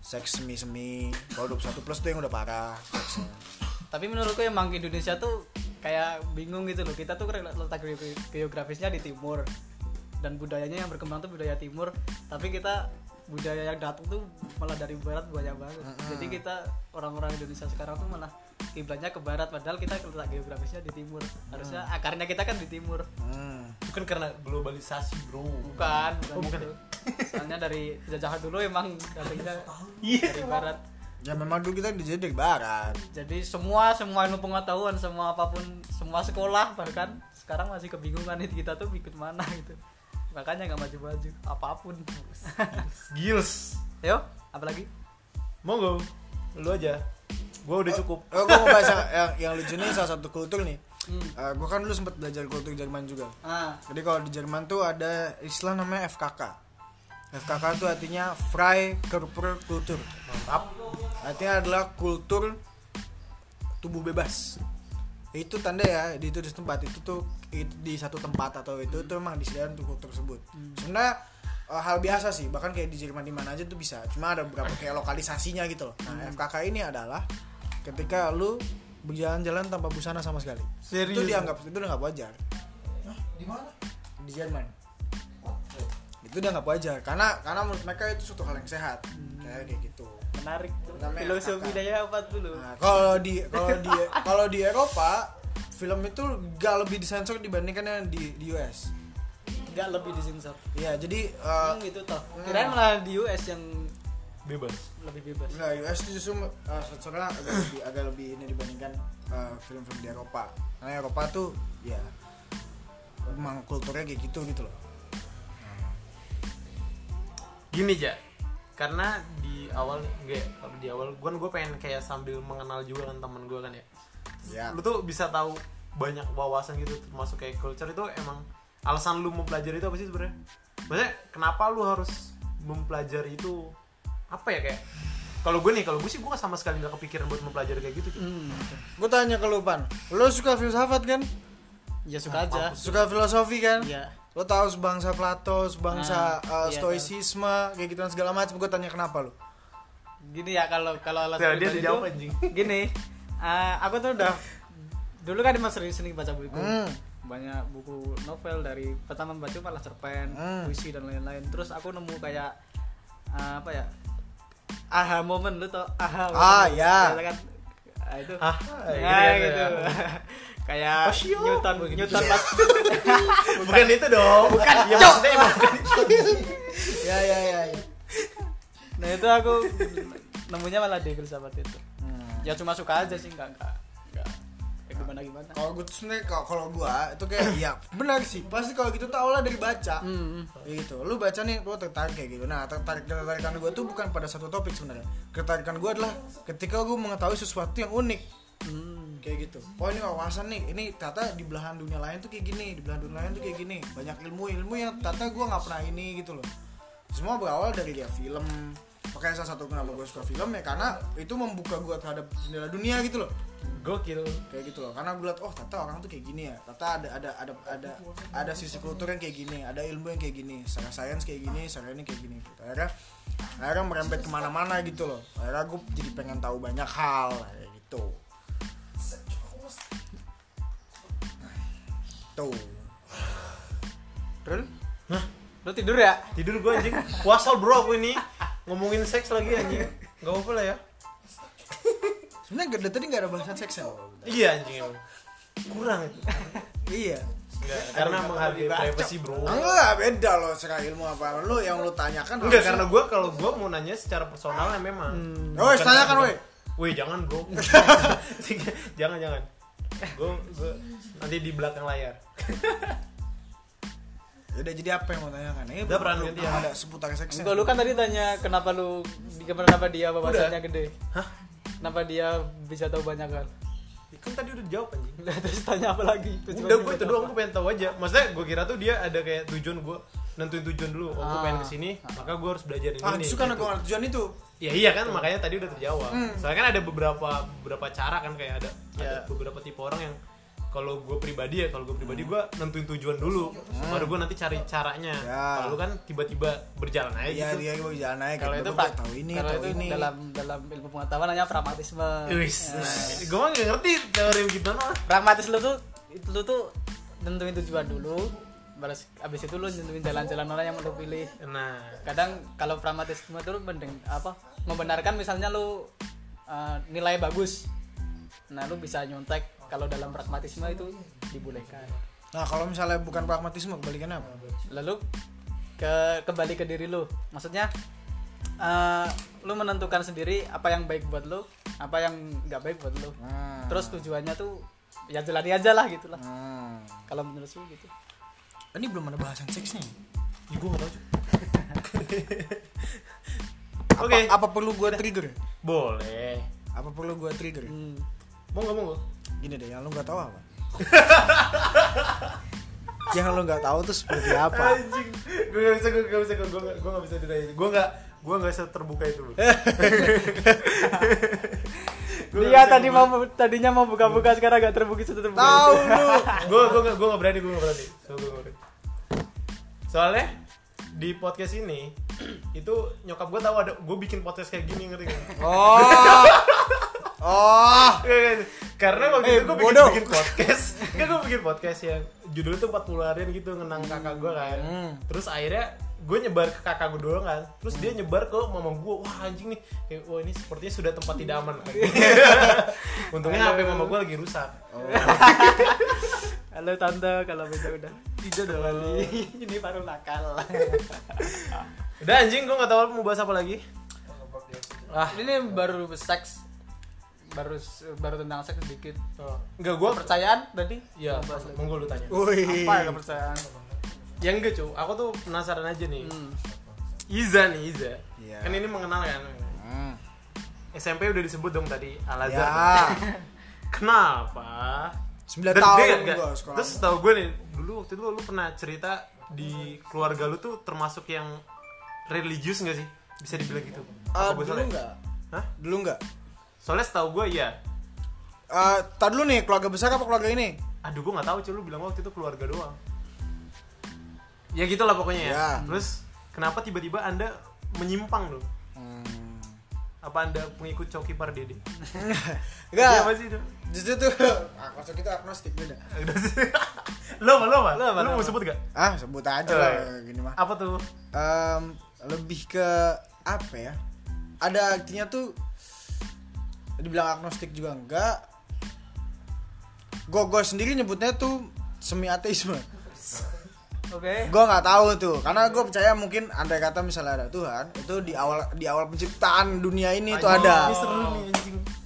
seks semi-semi. Kalau 21 plus tuh yang udah parah seksnya. tapi menurutku emang Indonesia tuh kayak bingung gitu loh kita tuh letak ge- geografisnya di timur dan budayanya yang berkembang tuh budaya timur tapi kita budaya yang datang tuh malah dari barat banyak banget jadi kita orang-orang Indonesia sekarang tuh malah kiblatnya ke barat padahal kita letak geografisnya di timur harusnya akarnya kita kan di timur Hmm. Itu kan karena globalisasi, Bro. bukan bukan, Oh, bukan itu. soalnya dari penjajahan dulu emang datangnya Iya. dari barat Ya memang dulu kita dijadi dari barat. jadi semua semua ilmu pengetahuan semua apa pun semua sekolah bahkan sekarang masih kebingungan nih kita tuh ikut mana gitu makanya nggak maju-maju apa pun Gils. yo apalagi Monggo. Lu aja. Gua udah cukup. Oh, gue mau bahas yang, yang, yang lucu nih salah satu kultur nih. Hmm. gue kan dulu sempat belajar kultur Jerman juga. ah Jadi kalau di Jerman tuh ada istilah namanya FKK. FKK itu artinya Freie Körperkultur. Mantap. Artinya adalah kultur tubuh bebas. Itu tanda ya di itu di tempat itu tuh itu di satu tempat atau itu tuh memang disediakan untuk kultur tersebut. Sebenarnya eh, hal biasa sih, bahkan kayak di Jerman di mana aja tuh bisa. Cuma ada beberapa kayak lokalisasinya gitu loh. Nah, FKK ini adalah ketika lu berjalan-jalan tanpa busana sama sekali. Serius? Itu dianggap itu dianggap wajar Di mana? di Jerman itu dianggap wajar karena karena menurut mereka itu suatu hal yang sehat kayak kayak gitu menarik tuh Namanya filosofi daya apa dulu nah, kalau di kalau di kalau di Eropa film itu gak lebih disensor dibandingkan yang di di US nggak lebih disensor iya jadi eh, Hmm, gitu toh kirain malah di US yang Bebas. lebih bebas Enggak, US itu justru uh, sensornya agak lebih agak lebih ini dibandingkan uh, film-film di Eropa. Karena Eropa tuh ya emang kulturnya kayak gitu gitu loh. Gini ja. Karena di awal enggak kalau di awal gua gue pengen kayak sambil mengenal juga kan teman gua kan ya. Ya. Lu tuh bisa tahu banyak wawasan gitu termasuk kayak culture itu emang alasan lu mempelajari itu apa sih sebenarnya? Maksudnya kenapa lu harus mempelajari itu apa ya kayak kalau gue nih kalau gue sih gue sama sekali nggak kepikiran buat mempelajari kayak gitu hmm, gitu. Gue tanya ke lu Pan, lo suka filsafat kan? ya suka aja Suka filosofi kan? Iya. Lo tahu sebangsa Plato, sebangsa Ah, uh, iya, stoicisme, kayak gitu dan segala macam. Gue tanya kenapa lu? Gini ya kalau kalau alasan Ya, dia tuh, anjing. gini eh, aku tuh udah dulu kan emang sering sering baca buku Hmm. banyak buku novel dari pertama baca malah cerpen Hmm. puisi dan lain-lain terus aku nemu kayak eh, apa ya aha moment lu tau aha Ah, moment. ya. Biasa kan ah, itu Ah, ya, gitu gitu, ya. kayak Oh, siap. Newton Begitu. Newton pas bukan itu dong bukan ya maksudnya emang Ya ya ya. ya. Nah itu aku nemunya malah di filsafat itu. Hmm. ya cuma suka aja sih nggak nggak kayak gimana gimana? Kalau gue sebenarnya kalau gue itu kayak ya benar sih. Pasti kalau gitu tuh awalnya dari baca. hmm. Kayak gitu lu baca nih lu tertarik kayak gitu. Nah tertarik ketertarikan gue tuh bukan pada satu topik sebenarnya. Ketertarikan gue adalah ketika gue mengetahui sesuatu yang unik. Hmm. kayak gitu. Oh ini wawasan nih. Ini ternyata di belahan dunia lain tuh kayak gini di belahan dunia lain tuh kayak gini. Banyak ilmu ilmu yang ternyata gue nggak pernah ini gitu loh. Semua berawal dari dia film makanya salah satu kenapa gue suka film ya karena itu membuka gue terhadap jendela dunia gitu loh. Gokil. Kayak gitu loh karena gue liat oh ternyata orang tuh kayak gini ya. Ternyata ada ada ada ada ada sisi kultur yang kayak gini ada ilmu yang kayak gini secara sains kayak gini secara ini kayak gini gitu. akhirnya akhirnya merembet ke mana-mana gitu loh. Akhirnya gue jadi pengen tahu banyak hal kayak gitu. Tuh. Rul? Lu tidur ya? tidur gue anjing. Puasa bro aku ini ngomongin seks lagi anjing. Nggak apa lah ya. Sebenarnya gak, dari tadi nggak ada bahasan seksual iya anjing emang. Kurang. Itu iya Enggak, karena menghargai privacy bro. Enggak beda loh secara ilmu apa. Lu yang lu tanyakan enggak harusnya- karena gue kalau gue mau nanya secara personal ya memang oh Bukan tanyakan woi. Woi jangan bro. Jangan jangan. Gue gue nanti di belakang layar Udah jadi apa yang mau tanyakan? Ini Udah, ganti belum ya. ada seputar seksnya. Enggak, lu kan tadi tanya kenapa lu kenapa dia wawasannya gede? Hah? Kenapa dia bisa tahu banyak kan? Kan tadi udah dijawab anjing Terus tanya apa lagi? Terus Udah gue itu jawab doang apa? gue pengen tahu aja Maksudnya gue kira tuh dia ada kayak tujuan gue Nentuin tujuan dulu Oh gue Ah. pengen ke sini Maka gue harus belajar ini Ah, justru gitu. gue nggak ada tujuan itu. Ya iya kan makanya tadi udah terjawab Hmm. Soalnya kan ada beberapa beberapa cara kan kayak ada, ada Ya. beberapa tipe orang yang kalau gue pribadi ya kalau gue pribadi gue nentuin tujuan dulu baru gue nanti cari caranya Hmm. Ya. kalau lu kan tiba-tiba berjalan aja Iya, gitu dia gue jalan naik. Kalau gitu. itu pak, tahu ini, kalau itu ini. dalam dalam ilmu pengetahuan namanya pragmatisme. Wis, Ya. gue mah gak ngerti teori gitu no. Pragmatis lu tuh lu tuh nentuin tujuan dulu, balas abis itu lu nentuin jalan-jalan mana yang mau lu pilih. Nah, Kadang kalau pragmatisme itu mendeng apa membenarkan misalnya lu uh, nilai bagus, nah lu bisa nyontek kalau dalam pragmatisme itu dibolehkan. Nah, kalau misalnya bukan pragmatisme, kebalikannya apa? lalu ke kembali ke diri lu maksudnya eh, lu menentukan sendiri apa yang baik buat lu apa yang nggak baik buat lu Hmm. terus tujuannya tuh ya jalani aja lah gitu lah Hmm. kalau menurut lu gitu Ini belum ada bahasan seksnya. Ya, gue gak tau cuy. Apa, Oke. apa perlu gua trigger? Boleh. Apa perlu gua trigger? hmm. Monggo monggo. Gini deh, yang lu nggak tahu apa? yang lu nggak tahu tuh seperti apa? Anjing. Gue gak bisa, gue gak bisa, gue gak, gue gak bisa diraih. Gue gak, gue gak bisa terbuka itu. Gua dia nggak bisa tadi terbuka. mau tadinya mau buka-buka sekarang gak terbuka sudah terbuka tahu lu. gue gue gak gue gak berani gue gak berani so, gue gak berani soalnya di podcast ini itu nyokap gue tahu ada gue bikin podcast kayak gini ngerti gak? Oh. Oh. karena waktu Eh, itu gue bikin, bodoh. bikin podcast. Nggak gue bikin podcast yang judulnya tuh 40 harian gitu ngenang kakak gue kan. Hmm. terus akhirnya gue nyebar ke kakak gue doang kan. Terus dia nyebar ke mama gue wah anjing nih. Kayak, wah ini sepertinya sudah tempat tidak aman. Untungnya HP mama gue lagi rusak. Halo tante. Kalau beda udah tidak dong kali ini baru nakal. Udah anjing gue gak tahu mau bahas apa lagi. Ah. Ini baru seks baru baru tentang seks sedikit Enggak gue kepercayaan tadi Iya, monggo lu tanya. Wih. apa ya kepercayaan Yang enggak, cu. Aku tuh penasaran aja nih. hmm. Iza nih, Iza. Iya. Kan ini mengenal kan. Hmm. SMP udah disebut dong tadi Al Azhar. Ya. Kenapa? 9 Dan tahun gua sekolah. Terus tau gue nih, dulu waktu itu lu pernah cerita di keluarga lu tuh termasuk yang religius gak sih? Bisa dibilang gitu. Ah, gua dulu salah ya? enggak? Hah? Dulu enggak? Soalnya setahu gue iya. Eh, tar dulu nih, keluarga besar apa keluarga ini? Aduh, gue gak tahu cuy, lu bilang waktu itu keluarga doang. Ya gitulah pokoknya ya. Ya. Terus kenapa tiba-tiba Anda menyimpang dong? Hmm. Apa Anda pengikut Coki Pardede? Enggak. Iya, apa sih itu? Justru tuh, ah, maksud kita agnostik beda. Lo apa, lo apa? Lo Lu lo mau sebut gak? Ah, sebut aja Oh, lah iya. gini mah. Apa tuh? Em, lebih ke apa ya? Ada artinya tuh dibilang agnostik juga enggak. Gue gue sendiri nyebutnya tuh semi ateisme. oke Gue nggak tahu tuh, karena gue percaya mungkin andai kata misalnya ada Tuhan, itu di awal di awal penciptaan dunia ini itu ada.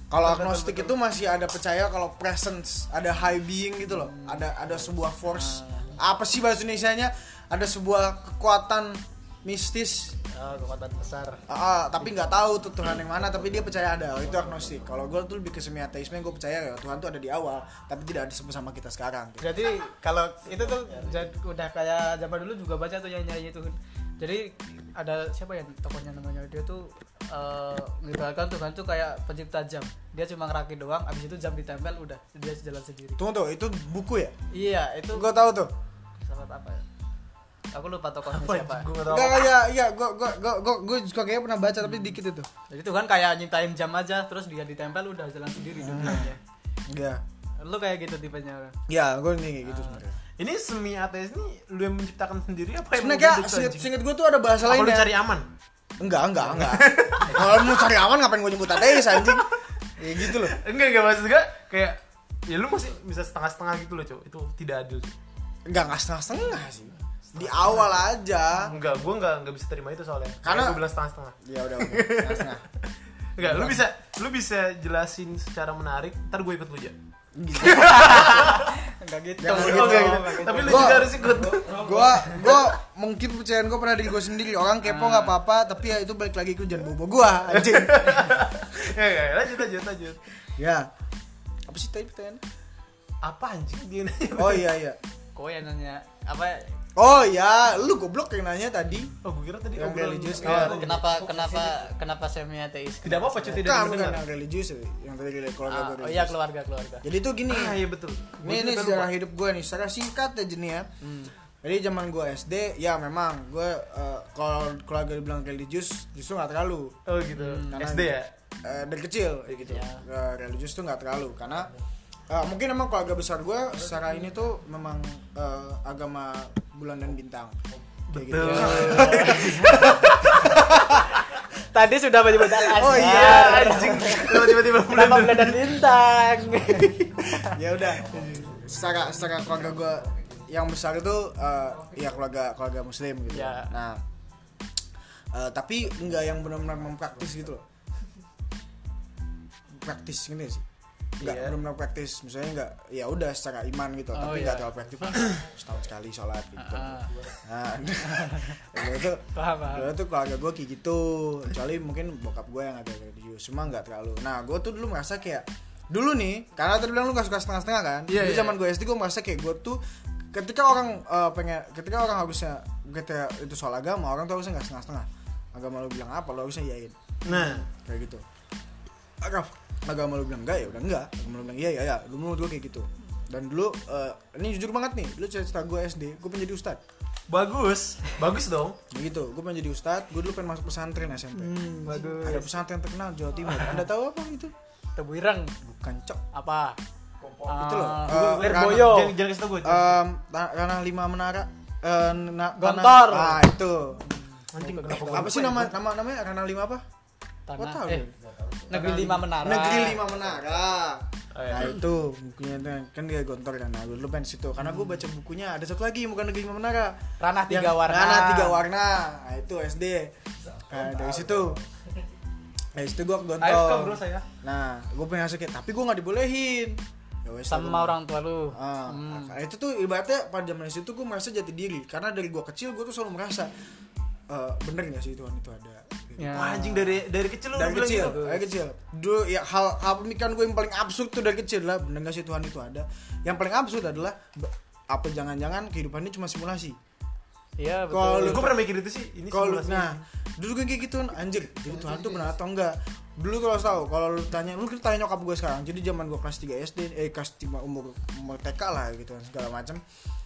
Kalau agnostik itu masih ada percaya kalau presence, ada high being gitu loh. Ada ada sebuah force. Apa sih bahasa Indonesianya? Ada sebuah kekuatan mistis. oh, kekuatan besar Ah, tapi nggak tahu tuh Tuhan yang mana, tapi dia percaya ada. Oh, itu agnostik. Kalau gue tuh lebih ke semi ateisme, gue percaya ya Tuhan tuh ada di awal, tapi tidak ada sama kita sekarang. gitu. jadi kalau itu tuh udah kayak zaman dulu juga baca tuh yang nyanyi itu jadi ada siapa ya tokohnya namanya dia tuh eh mengibaratkan Tuhan tuh kayak pencipta jam dia cuma ngerakit doang abis itu jam ditempel udah dia jalan sendiri Tunggu tuh, itu buku ya? iya itu Gue tahu tuh. sahabat apa ya aku lupa tokohnya Apa siapa Gue gak tau. Enggak kayak iya, gue gue gue gue gue juga kayaknya pernah baca tapi dikit itu. jadi Tuhan kayak nyiptain jam aja terus dia ditempel udah jalan sendiri dunianya Iya. lu kayak gitu tipenya Iya, gue nih kayak gitu sebenarnya. Ini semi ateis nih lu yang menciptakan sendiri apa yang Sebenarnya kayak singkat, gue tuh ada bahasa Apa lain lu ya. cari aman? Enggak, enggak, enggak. Kalau mau cari aman ngapain gue nyebut ateis anjing? Ya gitu loh. Enggak, enggak maksud gue kayak ya lu masih bisa setengah-setengah gitu loh, Cok. Itu tidak adil. Enggak, enggak setengah-setengah sih. Di awal aja. Enggak, gue enggak enggak bisa terima itu soalnya. Karena- gue bilang setengah-setengah. Ya udah, udah. setengah-setengah. Enggak, lu bisa lu bisa jelasin secara menarik, ntar gue ikut lu aja. enggak gitu Jangan Oh, gitu. enggak Enggak gitu. Tapi lu Gua- juga harus ikut. Gua gua mungkin percayaan gue pada diri gue sendiri. Orang kepo nggak apa-apa, tapi ya itu balik lagi ke jangan bobo gua anjing. ya, ya, lanjut lanjut lanjut. ya. Apa sih tadi pertanyaan? Apa anjing dia nanya? Oh iya iya. kok yang nanya apa Oh ya, lu goblok yang nanya tadi. Oh, gue kira tadi Yang religius, Oh, kenapa kenapa kenapa semi ateis Tidak apa-apa, cuy, tidak Kan bukan mendengar. yang religius ya, yang tadi dari keluarga Ah, oh iya keluarga keluarga Jadi tuh gini. Ah, iya betul. Ini Gua ini sejarah lupa. hidup gue nih, secara singkat aja nih ya. Jadi zaman gue SD, ya memang gue eh, kalau keluarga dibilang religius justru nggak terlalu. Oh gitu. Karena- SD ya? Eh, dari kecil gitu. Ya. Eh, religius tuh nggak terlalu karena eh, mungkin emang keluarga besar gue secara ini tuh memang eh, agama bulan dan bintang. Kayak gitu. tadi sudah menyebut al Oh Iya, iya. anjing. Tiba-tiba bulan bulan dan bintang ya udah. Secara secara keluarga gue yang besar itu eh, ya keluarga keluarga muslim gitu. Ya. Nah, eh, tapi nggak yang benar-benar mempraktis gitu loh. Praktis gini sih. Nggak Iya. benar-benar praktis. Misalnya nggak ya udah secara iman gitu. Oh, tapi iya. nggak terlalu praktis. Setahun sekali sholat gitu. Ah, nah gue tuh tuh keluarga gue kayak gitu. Kecuali mungkin bokap gue yang agak religius. Cuma nggak terlalu. Nah gue tuh dulu merasa kayak dulu nih karena tadi bilang lu gak suka setengah-setengah kan? Iya, Dulu iya. zaman gue SD gue merasa kayak gue tuh ketika orang eh, pengen ketika orang harusnya ketika itu soal agama orang tuh harusnya nggak setengah-setengah. Agama lu bilang apa lu harusnya iyain. Nah. Kayak gitu. Agama agama lu bilang enggak ya udah enggak. Agama lu bilang iya iya iya. Dulu menurut gue kayak gitu. Dan dulu eh, ini jujur banget nih dulu cerita gue SD gue pengen jadi ustad. Bagus bagus dong. Gitu gue pengen jadi ustad gue dulu pengen masuk pesantren SMP hmm, bagus. Ada pesantren terkenal Jawa Timur. Anda tahu apa itu? Tebu ireng. Bukan cok. Apa? Itu loh Ah, eh, jangan jangan kasih tau gue em, ta- ranah lima menara eh, na- Gontor. tanah- ah itu. Anjing apa sih nama nama namanya? Ranah lima apa? Gua tanah tahu eh. deh. Negeri lima menara. Negeri lima menara. Oh, iya. nah itu bukunya tuh kan dia gontor kan. Nah gue dulu pengen situ. Karena gue baca bukunya ada satu lagi bukan negeri lima menara. Ranah tiga Yang- warna. Ranah tiga warna. Nah itu SD nah, dari situ. Dari situ gue gontor. Nah gue pengen masuk tapi gue nggak dibolehin. Ya wes sama gua- orang tua lu. Ah, Hmm. nah, itu tuh ibaratnya pada zaman itu gue merasa jati diri. Karena dari gue kecil gue tuh selalu merasa eh, bener gak sih Tuhan itu ada gitu. Ya. Wah, anjing dari dari kecil lu dari bilang kecil gitu. dari kecil. Dulu ya hal hal pemikiran gue yang paling absurd tuh dari kecil lah. Bener gak sih Tuhan? Itu ada. Yang paling absurd adalah apa jangan-jangan kehidupan ini cuma simulasi. Iya Kalau betul lu- gue pernah mikir itu sih ini kalau simulasi. nah dulu gue kayak gitu anjir jadi Tuhan tuh benar atau enggak? Dulu kalau tahu kalau lu tanya lu tanya nyokap gue sekarang. Jadi zaman gue kelas 3 SD eh kelas 5 umur umur TK lah gitu segala macam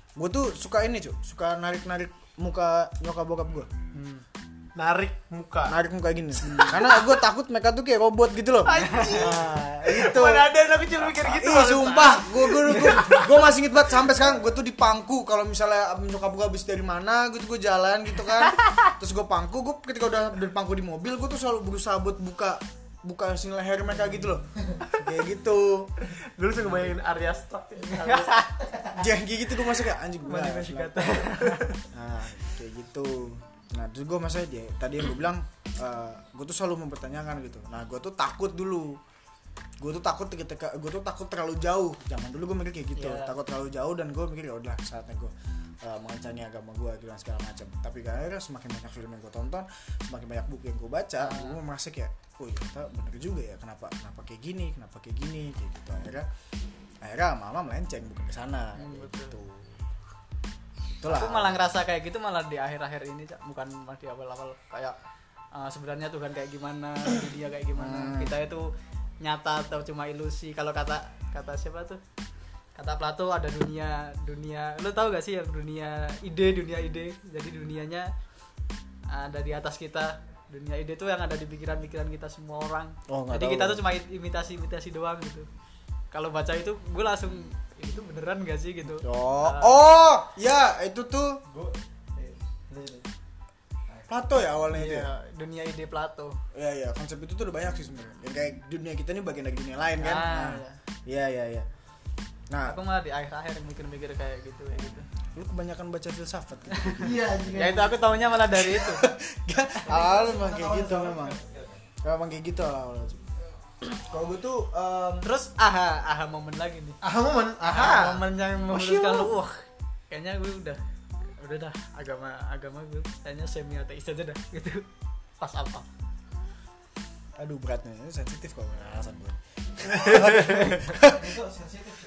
gue tuh suka ini cuy suka narik narik muka nyokap bokap gue Hmm. Narik muka. Narik muka gini. Karena gue takut mereka tuh kayak robot gitu loh. Nah, itu. Mana ada anak kecil mikir gitu Ih sumpah, gue gue gue masih inget banget sampai sekarang gue tuh di pangku. Kalau misalnya nyokap gue habis dari mana gitu gue jalan gitu kan, terus gue pangku gue ketika udah dari pangku di mobil gue tuh selalu berusaha buat buka buka sini leher mereka gitu loh, kayak gitu, gue langsung ngebayangin Arya Stark. Jangan gitu gue masih kayak anjing gue nah kayak gitu, nah terus gue masa dia tadi yang gue bilang gue tuh selalu mempertanyakan gitu, nah gue tuh takut dulu. Gue tuh takut ketika gue tuh takut terlalu jauh. Zaman dulu gue mikir kayak gitu. Iya. takut terlalu jauh dan gue mikir ya udah saatnya gue uh, mengancani agama gue gitu dan segala macam. Tapi akhirnya semakin banyak film yang gue tonton semakin banyak buku yang gue baca Ah. gue merasa kayak oh ya bener juga ya. Kenapa kenapa kayak gini kenapa kayak gini kayak gitu. Akhirnya akhirnya mama melenceng bukan ke sana Hmm, betul. Itulah. Aku malah ngerasa kayak gitu malah di akhir-akhir ini Cak. bukan malah di awal-awal kayak uh, sebenarnya Tuhan kayak gimana dia kayak gimana. Hmm. kita itu nyata atau cuma ilusi. Kalau kata kata siapa tuh? Kata Plato ada dunia dunia. Lo tau gak sih yang dunia ide dunia ide? Jadi dunianya ada di atas kita. Dunia ide tuh yang ada di pikiran-pikiran kita semua orang. Oh, jadi tahu. kita tuh cuma imitasi-imitasi doang gitu. Kalau baca itu gue langsung ini tuh beneran gak sih gitu oh oh ya itu tuh Plato ya awalnya itu ya Iya, dunia ide Plato. Iya iya konsep itu tuh udah banyak sih sebenarnya. Yang kayak dunia kita ini bagian dari dunia lain kan. Ah, Nah, Iya iya iya. Nah, Aku malah di akhir-akhir mikir-mikir kayak gitu kayak gitu. lu kebanyakan baca filsafat gitu. Iya, Ya itu aku taunya malah dari itu. Awal memang kayak gitu memang. Memang kayak gitu awal. Kalau gue tuh em, Terus aha, aha momen lagi nih. ah momen Aha, momen yang Oh, memutuskan lu, wah, kayaknya gue udah udah dah agama agama gue kayaknya semi ateis aja dah gitu. Pas apa? aduh beratnya ini sensitif kok alasan gue.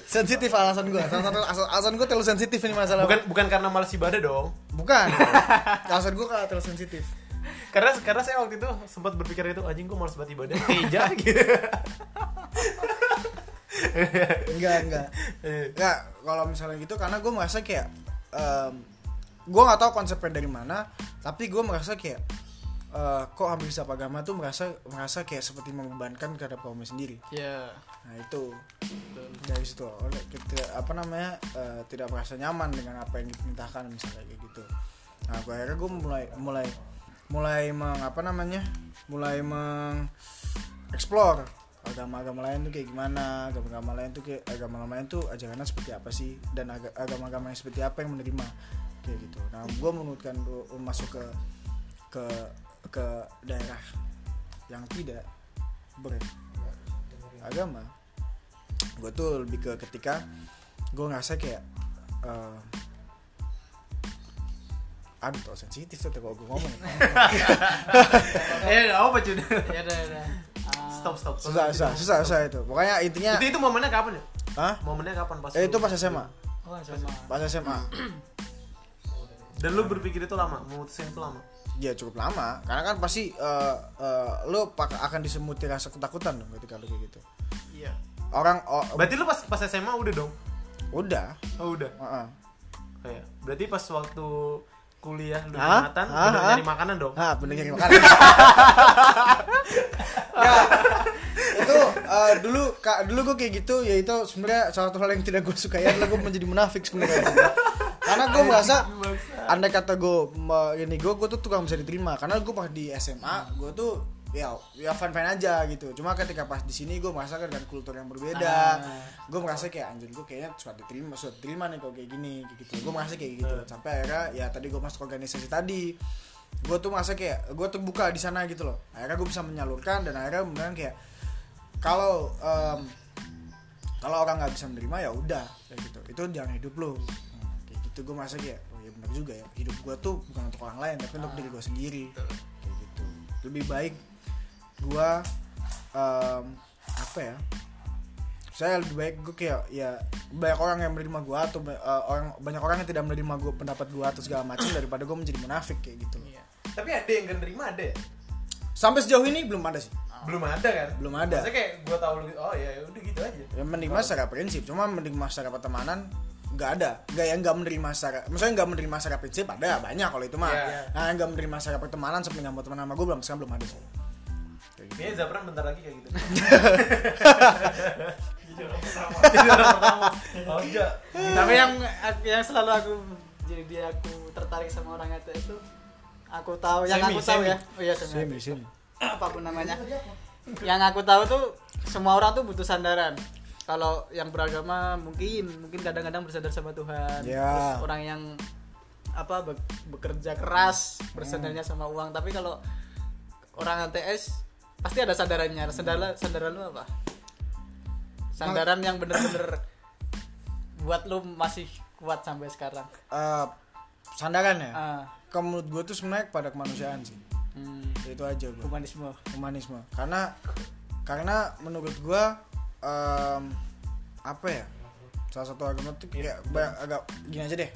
Sensitif. alasan gue. Alasan, alasan gue terlalu sensitif ini masalah. bukan bukan karena malas ibadah dong bukan. alasan gue kalau terlalu sensitif. Karena karena saya waktu itu sempat berpikir itu anjing gue malas banget ibadah Eja gitu Enggak enggak. Eh, Enggak, kalau misalnya gitu karena gue merasa kayak em, gue nggak tahu konsepnya dari mana, tapi gue merasa kayak eh, kok ambil hisap agama tuh merasa merasa kayak seperti membebankan terhadap kaumnya sendiri. Ya, Nah itu betul. dari situ oleh kita apa namanya eh, tidak merasa nyaman dengan apa yang diperintahkan misalnya kayak gitu. Nah gue akhirnya gue mulai mulai mulai meng apa namanya mulai meng explore agama-agama lain tuh kayak gimana agama-agama lain tuh kayak agama lain tuh ajarannya seperti apa sih dan aga- agama-agama yang seperti apa yang menerima kayak gitu. Nah gue menurutkan gua masuk ke ke ke daerah yang tidak beragama gue tuh lebih ke ketika gue ngerasa kayak eh, aduh tau sensitif tuh kalau gue ngomong eh apa cuy ya udah udah stop stop. susah susah susah susah itu. Pokoknya intinya itu itu momennya kapan ya Hah? momennya kapan pas eh itu pas SMA oh sama pas SMA dan lu berpikir itu lama? Memutuskan itu lama? Ya cukup lama. Karena kan pasti eh, eh, lu akan disemuti rasa ketakutan dong ketika lu kayak gitu. Iya. Orang oh, berarti lu pas pas SMA udah dong? Udah. Oh udah? Heeh. kayak berarti pas waktu kuliah lu jumatan Hah? udah Hah? nyari makanan dong Ah, bener nyari makanan. Ya, itu eh, dulu kak dulu gue kayak gitu ya itu sebenarnya salah satu hal yang tidak gue sukai adalah gue menjadi munafik sebenarnya karena gue merasa andai kata gue ini gue gue tuh tukang bisa diterima karena gue pas di SMA gue tuh ya ya fine fine aja gitu. Cuma ketika pas di sini gue merasa kan dengan kultur yang berbeda. Gue merasa kayak anjir gue kayaknya suka diterima suka diterima nih kalau kayak gini kayak gitu. Gue merasa kayak gitu. Sampai akhirnya ya tadi gue masuk organisasi tadi gue tuh merasa kayak gue terbuka di sana gitu loh. Akhirnya gue bisa menyalurkan dan akhirnya beneran kayak kalau em, kalau orang nggak bisa menerima ya udah kayak gitu. Itu jangan hidup lo Hmm, kayak gitu gue merasa kayak oh ya benar juga ya. Hidup gue tuh bukan untuk orang lain tapi untuk diri gue sendiri. Kayak gitu. Lebih baik gue em, apa ya saya lebih baik gue kayak ya banyak orang yang menerima gue atau eh, orang banyak orang yang tidak menerima gue pendapat gue atau segala macam daripada gue menjadi munafik kayak gitu loh. tapi ada yang gak nerima ada ya? sampai sejauh ini belum ada sih. Belum ada kan? Belum ada. Maksudnya kayak gue tahu lu oh ya udah gitu aja. Yang menerima secara prinsip cuma menerima secara pertemanan nggak ada. Nggak yang nggak menerima secara maksudnya nggak menerima secara prinsip ada banyak kalau itu mah. Iya. nah yang nggak menerima secara pertemanan sampai nggak mau teman sama gue belum sekarang belum ada sih. Kayaknya Zapran bentar lagi kayak gitu. Jadi orang pertama. Oh enggak. Tapi yang yang selalu aku jadi aku tertarik sama orang itu itu aku tahu yang Semi, aku tahu semi. ya. Oh iya semi. sini sini apa pun namanya. Yang aku tahu tuh semua orang tuh butuh sandaran. Kalau yang beragama mungkin mungkin kadang-kadang bersandar sama Tuhan. Ya. Terus orang yang apa be- bekerja keras bersandarnya sama uang. Tapi kalau orang ATS pasti ada sandarannya. Sandaran sandaran lu apa? Sandaran yang bener-bener buat lu masih kuat sampai sekarang. Eh, sandaran ya? Ah, kalau menurut gue tuh sebenarnya kepada kemanusiaan sih. Hmm, itu aja gue humanisme. Humanisme. Karena karena menurut gua em, apa ya? Salah satu agama tuh kayak ba- agak gini aja deh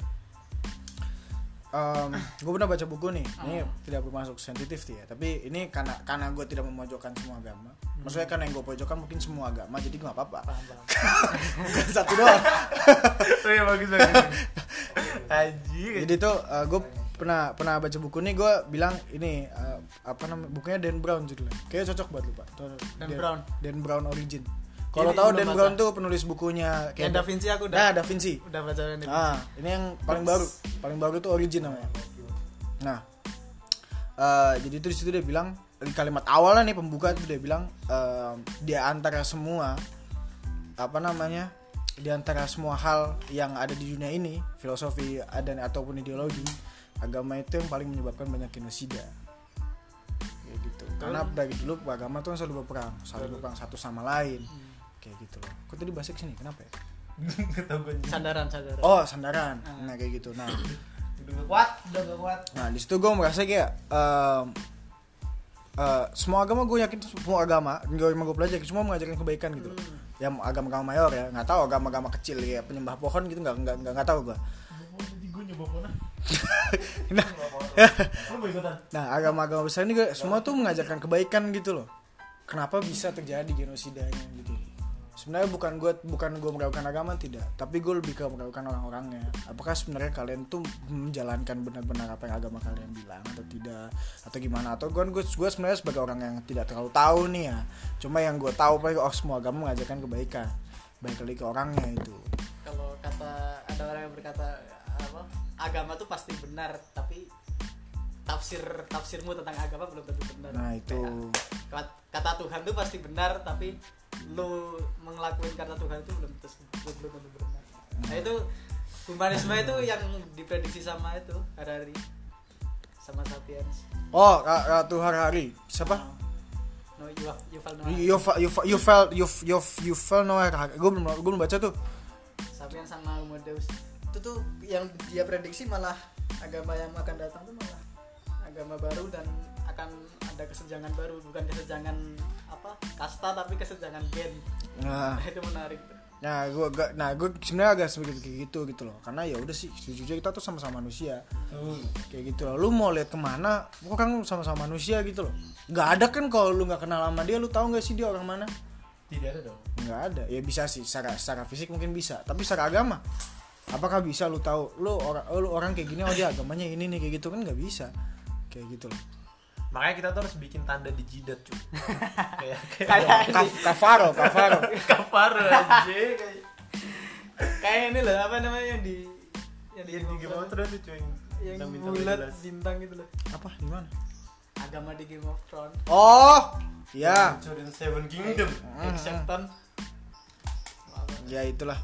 um, gue pernah baca buku nih ini tidak bermasuk sensitif sih ya tapi ini karena karena gue tidak memojokkan semua agama. Maksudnya karena yang gue pojokkan mungkin semua agama jadi gue gak apa-apa. Bukan satu doang. Oh iya bagus bagus. Aji jadi tuh gue pernah pernah baca buku nih gue bilang ini eh, apa namanya bukunya Dan Brown judulnya. Kayaknya cocok buat lu pak. Tuh, Dan Brown. Dan Brown Origin kalau tahu Dan. Brown tuh penulis bukunya yang Da Vinci aku udah nah Da Vinci. udah baca ini. Ah ini yang paling baru. Paling baru tuh Origin namanya. Nah eh, jadi itu di situ dia bilang di kalimat awalnya nih pembuka itu dia bilang eh, di antara semua apa namanya di antara semua hal yang ada di dunia ini filosofi dan ataupun ideologi agama itu yang paling menyebabkan banyak genosida. Kayak gitu. Karena dari dulu agama tuh selalu berperang. Saling berperang satu sama lain kayak gitu loh. Kok tadi bahasa ke sini? Kenapa ya? Sandaran sandaran. Oh sandaran. Nah kayak gitu. Nah. Udah gak kuat udah gak kuat. Nah di situ gue merasa kayak em, eh, semua agama gue yakin semua agama gue yang gue pelajari semua mengajarkan kebaikan gitu yang agama-agama mayor ya nggak tahu agama-agama kecil ya penyembah pohon gitu nggak nggak nggak nggak tahu gue nah, nah agama-agama besar ini gue semua tuh mengajarkan kebaikan gitu loh. Kenapa bisa terjadi genosidanya gitu sebenarnya bukan gue bukan gue meragukan agama tidak. Tapi gue lebih ke meragukan orang-orangnya. Apakah sebenarnya kalian tuh menjalankan benar-benar apa yang agama kalian bilang atau tidak? Atau gimana? Atau gue gue gue sebenarnya sebagai orang yang tidak terlalu tahu nih ya. Cuma yang gue tahu paling oh semua agama mengajarkan kebaikan. Baik lagi ke orangnya itu. Kalau kata ada orang yang berkata apa agama tuh pasti benar tapi tafsir tafsirmu tentang agama belum tentu benar. Nah itu. Kat- kata Tuhan tuh pasti benar tapi lu ngelakuin kata Tuhan itu belum tentu belum, belum tentu benar. Nah itu humanisme itu yang diprediksi sama itu Harari sama Sapiens. Oh Ra- Ratu Harari siapa? Felt no you fe- you fe- you felt you f- you f- you felt no gue belum gue belum baca tuh. Sapiens sama Homo Deus itu tuh yang dia prediksi malah agama yang akan datang tuh malah agama baru dan akan ada kesenjangan baru bukan kesenjangan apa kasta tapi kesenjangan gen nah itu menarik tuh. Nah, gue gak, nah gue sebenarnya agak sedikit kayak gitu gitu loh. Karena ya udah sih, sejujurnya kita tuh sama-sama manusia. Kayak gitu loh. Lu mau lihat ke mana, orang sama-sama manusia gitu loh. Gak ada kan kalau lu nggak kenal sama dia, lu tahu nggak sih dia orang mana? Tidak ada dong. Nggak ada. Ya bisa sih, secara secara fisik mungkin bisa. Tapi secara agama, apakah bisa lu tahu? Lu orang, lu orang kayak gini, oh dia agamanya ini nih kayak gitu kan nggak bisa. Kayak gitu loh. makanya kita tuh harus bikin tanda di jidat cuy kayak kayak kayak Kaf- kafaro, kafaro. kafar aja kayak kayak ini loh apa namanya yang di yang di yang di Game of Thrones tuh cuy yang bulat jelas. bintang gitu loh Apa di mana? agama di Game of Thrones Oh, ya. Jordan Seven Kingdom Hmm. Excepton ya itulah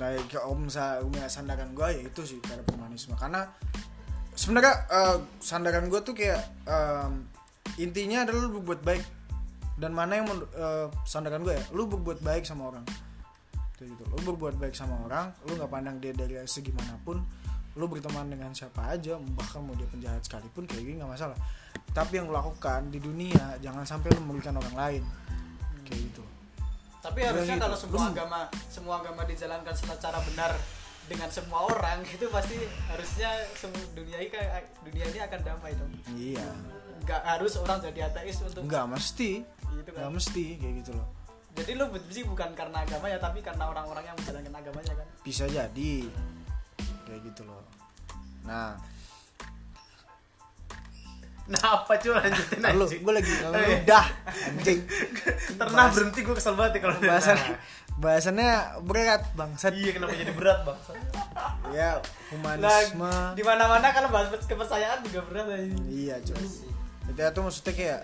nah ya, om sa punya sandaran gue ya itu sih cara humanisme karena sebenarnya eh, sandaran gue tuh kayak em, intinya adalah lu berbuat baik. Dan mana yang eh, sandaran gue ya? Lu berbuat baik sama orang. Kayak gitu. Lu berbuat baik sama orang lu nggak pandang dia dari segi mana pun lu berteman dengan siapa aja bahkan mau dia penjahat sekalipun kayak gini nggak masalah. Tapi yang lu lakukan di dunia jangan sampai lu merugikan orang lain. Kayak gitu. Tapi Ya harusnya gitu. kalau semua agama semua agama dijalankan secara benar dengan semua orang itu pasti harusnya semua dunia ini dunia ini akan damai dong. Iya. Nggak harus orang jadi ateis untuk nggak mesti. Gitu kan? Nggak mesti kayak gitu loh. Jadi lu benci bukan karena agama ya tapi karena orang-orang yang menjalankan agamanya kan? Bisa jadi kayak gitu loh. Nah nah apa cuy lanjutin aja. gue lagi Eh. udah anjing. Pernah berhenti gue kesel banget ya kalau bahasan Nah. bahasannya berat bangsat. Iya kenapa jadi berat bang ya humanisme. Nah, di mana-mana kalau bahas kepercayaan juga berat aja. iya cuy. Kita tuh maksudnya kayak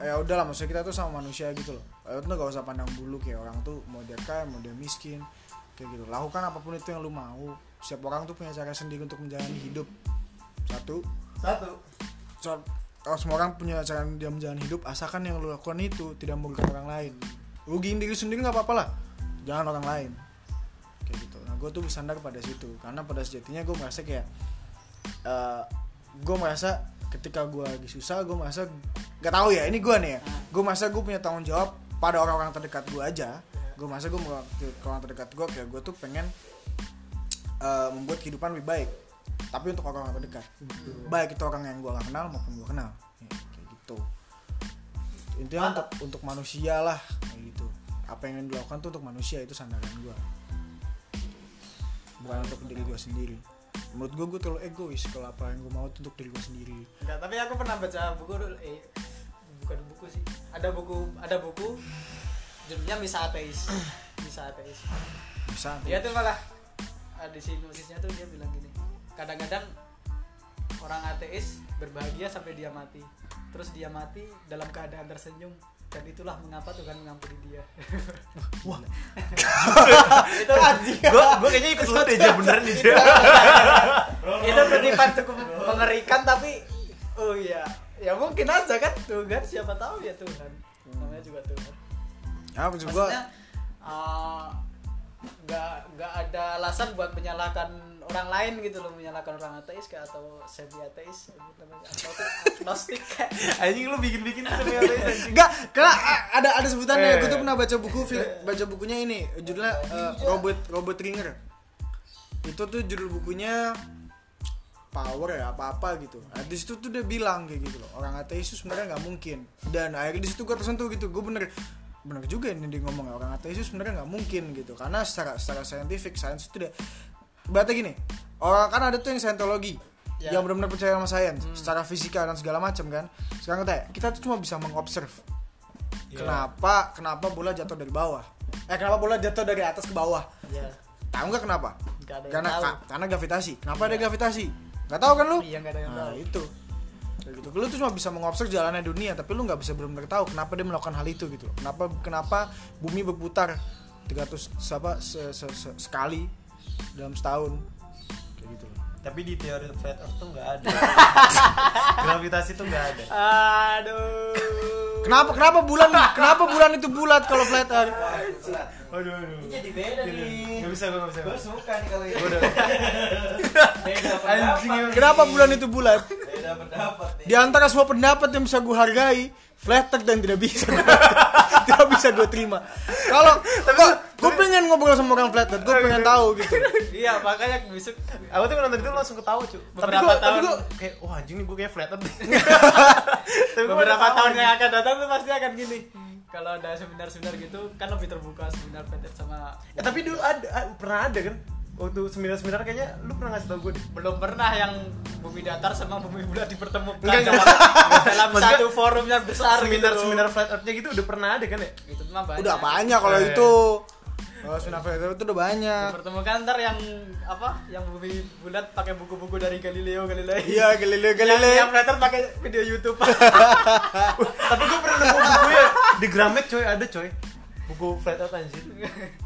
ya udahlah maksudnya kita tuh sama manusia gitu loh. Lu tuh gak usah pandang bulu kayak orang tuh mau dia kaya mau dia miskin kayak gitu. Lakukan apa pun itu yang lu mau. Setiap orang tuh punya cara sendiri untuk menjalani hidup. Satu. Satu kalau semua orang punya cara dia menjalani hidup asalkan yang lu lakukan itu tidak merugikan orang lain. Rugiin diri sendiri nggak apa-apa lah. Jangan orang lain. Kayak gitu. Nah gue tuh bersandar pada situ. Karena pada sejatinya gue merasa kayak gue merasa ketika gue lagi susah gue merasa nggak tahu ya ini gue nih ya. Gue merasa gue punya tanggung jawab pada orang-orang terdekat gue aja. Gue merasa gue ke orang terdekat gue kayak gue tuh pengen eh, membuat kehidupan lebih baik tapi untuk orang-orang terdekat. Baik itu orang yang gue gak kenal maupun gue kenal. Ya, kayak gitu. Intinya untuk untuk manusia lah kayak gitu. Apa yang dilakukan tuh untuk manusia itu sandaran gue bukan untuk diri gue sendiri. Menurut gue gue terlalu egois kalau apa yang gue mau tuh untuk diri gue sendiri. Enggak, tapi aku pernah baca buku dulu eh bukan buku sih. Ada buku ada buku judulnya Misa Ateis. Misa Ateis. bisa Dia tuh malah ah, di sinopsisnya tuh dia bilang gini. Kadang-kadang orang ateis berbahagia sampai dia mati. Terus dia mati dalam keadaan tersenyum dan itulah mengapa Tuhan mengampuni dia. Wah. itu anjing. gue gue kayaknya ikut lu deh Jay, beneran nih Jay. itu kutipan cukup mengerikan tapi oh iya ya mungkin aja kan Tuhan siapa tahu ya Tuhan namanya juga Tuhan ya maksud gue maksudnya eh, nggak nggak ada alasan buat menyalahkan orang lain gitu loh menyalahkan orang ateis kayak atau semi ateis namanya atau tuh agnostik kayak anjing lu bikin bikin semuanya anjing Enggak, karena ada ada sebutannya. Eh. Gue tuh pernah baca buku fil- baca bukunya ini, judulnya eh, Robert Robert Ringer. Itu tuh judul bukunya power ya apa apa gitu. Nah, di situ tuh dia bilang kayak gitu loh. Orang ateis itu sebenarnya nggak mungkin. Dan akhirnya di situ gue tersentuh gitu. Gue bener bener juga ini dia ngomong ya, orang ateis itu sebenarnya nggak mungkin gitu karena secara secara saintifik sains itu dia berarti gini orang kan ada tuh yang saintologi Ya. yang benar-benar percaya sama sains secara fisika dan segala macam kan. Sekarang kita kita tuh cuma bisa mengobserv Iya. kenapa kenapa bola jatuh dari bawah? Eh kenapa bola jatuh dari atas ke bawah? Ya. Tahu nggak kenapa? Nggak ada yang karena tahu. ka- karena gravitasi. Kenapa ada gravitasi? Nggak tahu kan lu? Iya nggak ada yang nah tahu. itu. Kayak gitu. Lu tuh cuma bisa mengobserv jalannya dunia tapi lu nggak bisa benar-benar tahu kenapa dia melakukan hal itu gitu. Kenapa kenapa bumi berputar 300 apa se- se- se- sekali dalam setahun kayak gitu tapi di teori flat earth tuh nggak ada gravitasi tuh nggak ada aduh Kenapa kenapa bulan kenapa bulan itu bulat kalau flat earth? Aduh, aduh. Jadi beda nih. Gak bisa, gue gak bisa. Gue suka nih kalau ini. Beda Anjing. Kenapa bulan itu bulat? Beda pendapat nih. Di antara semua pendapat yang bisa gue hargai, flat earth dan tidak bisa tidak bisa gue terima. Kalau gue pengen ngobrol sama orang flat earth, gue pengen tahu gitu. iya makanya besok Aku tuh nonton itu langsung ketawa cuy. Tapi Beberapa gue, tapi tahun- gue kayak, wah anjing nih gue kayak flat earth. Tapi gua beberapa tahun yang akan datang tuh pasti akan gini kalau ada seminar-seminar gitu kan lebih terbuka seminar pendek sama Eh, tapi dulu ada, ah, pernah ada kan? Waktu seminar-seminar kayaknya lu pernah ngasih tau gue deh. belum pernah yang bumi datar sama bumi bulat dipertemukan Enggak, dalam, enggak. dalam Maksudnya, satu forum yang besar Seminar gitu seminar flat earth-nya gitu udah pernah ada kan ya? itu mah banyak Udah banyak kalau Eh. itu. Kalau seminar flat earth itu udah banyak. dipertemukan ntar yang apa yang bumi bulat pakai buku-buku dari Galileo Galilei Iya, Galileo yang, Galilei. yang flat earth pakai video YouTube Tapi gue pernah nemu buku ya di Gramet coy ada coy. Buku flat earth anjir.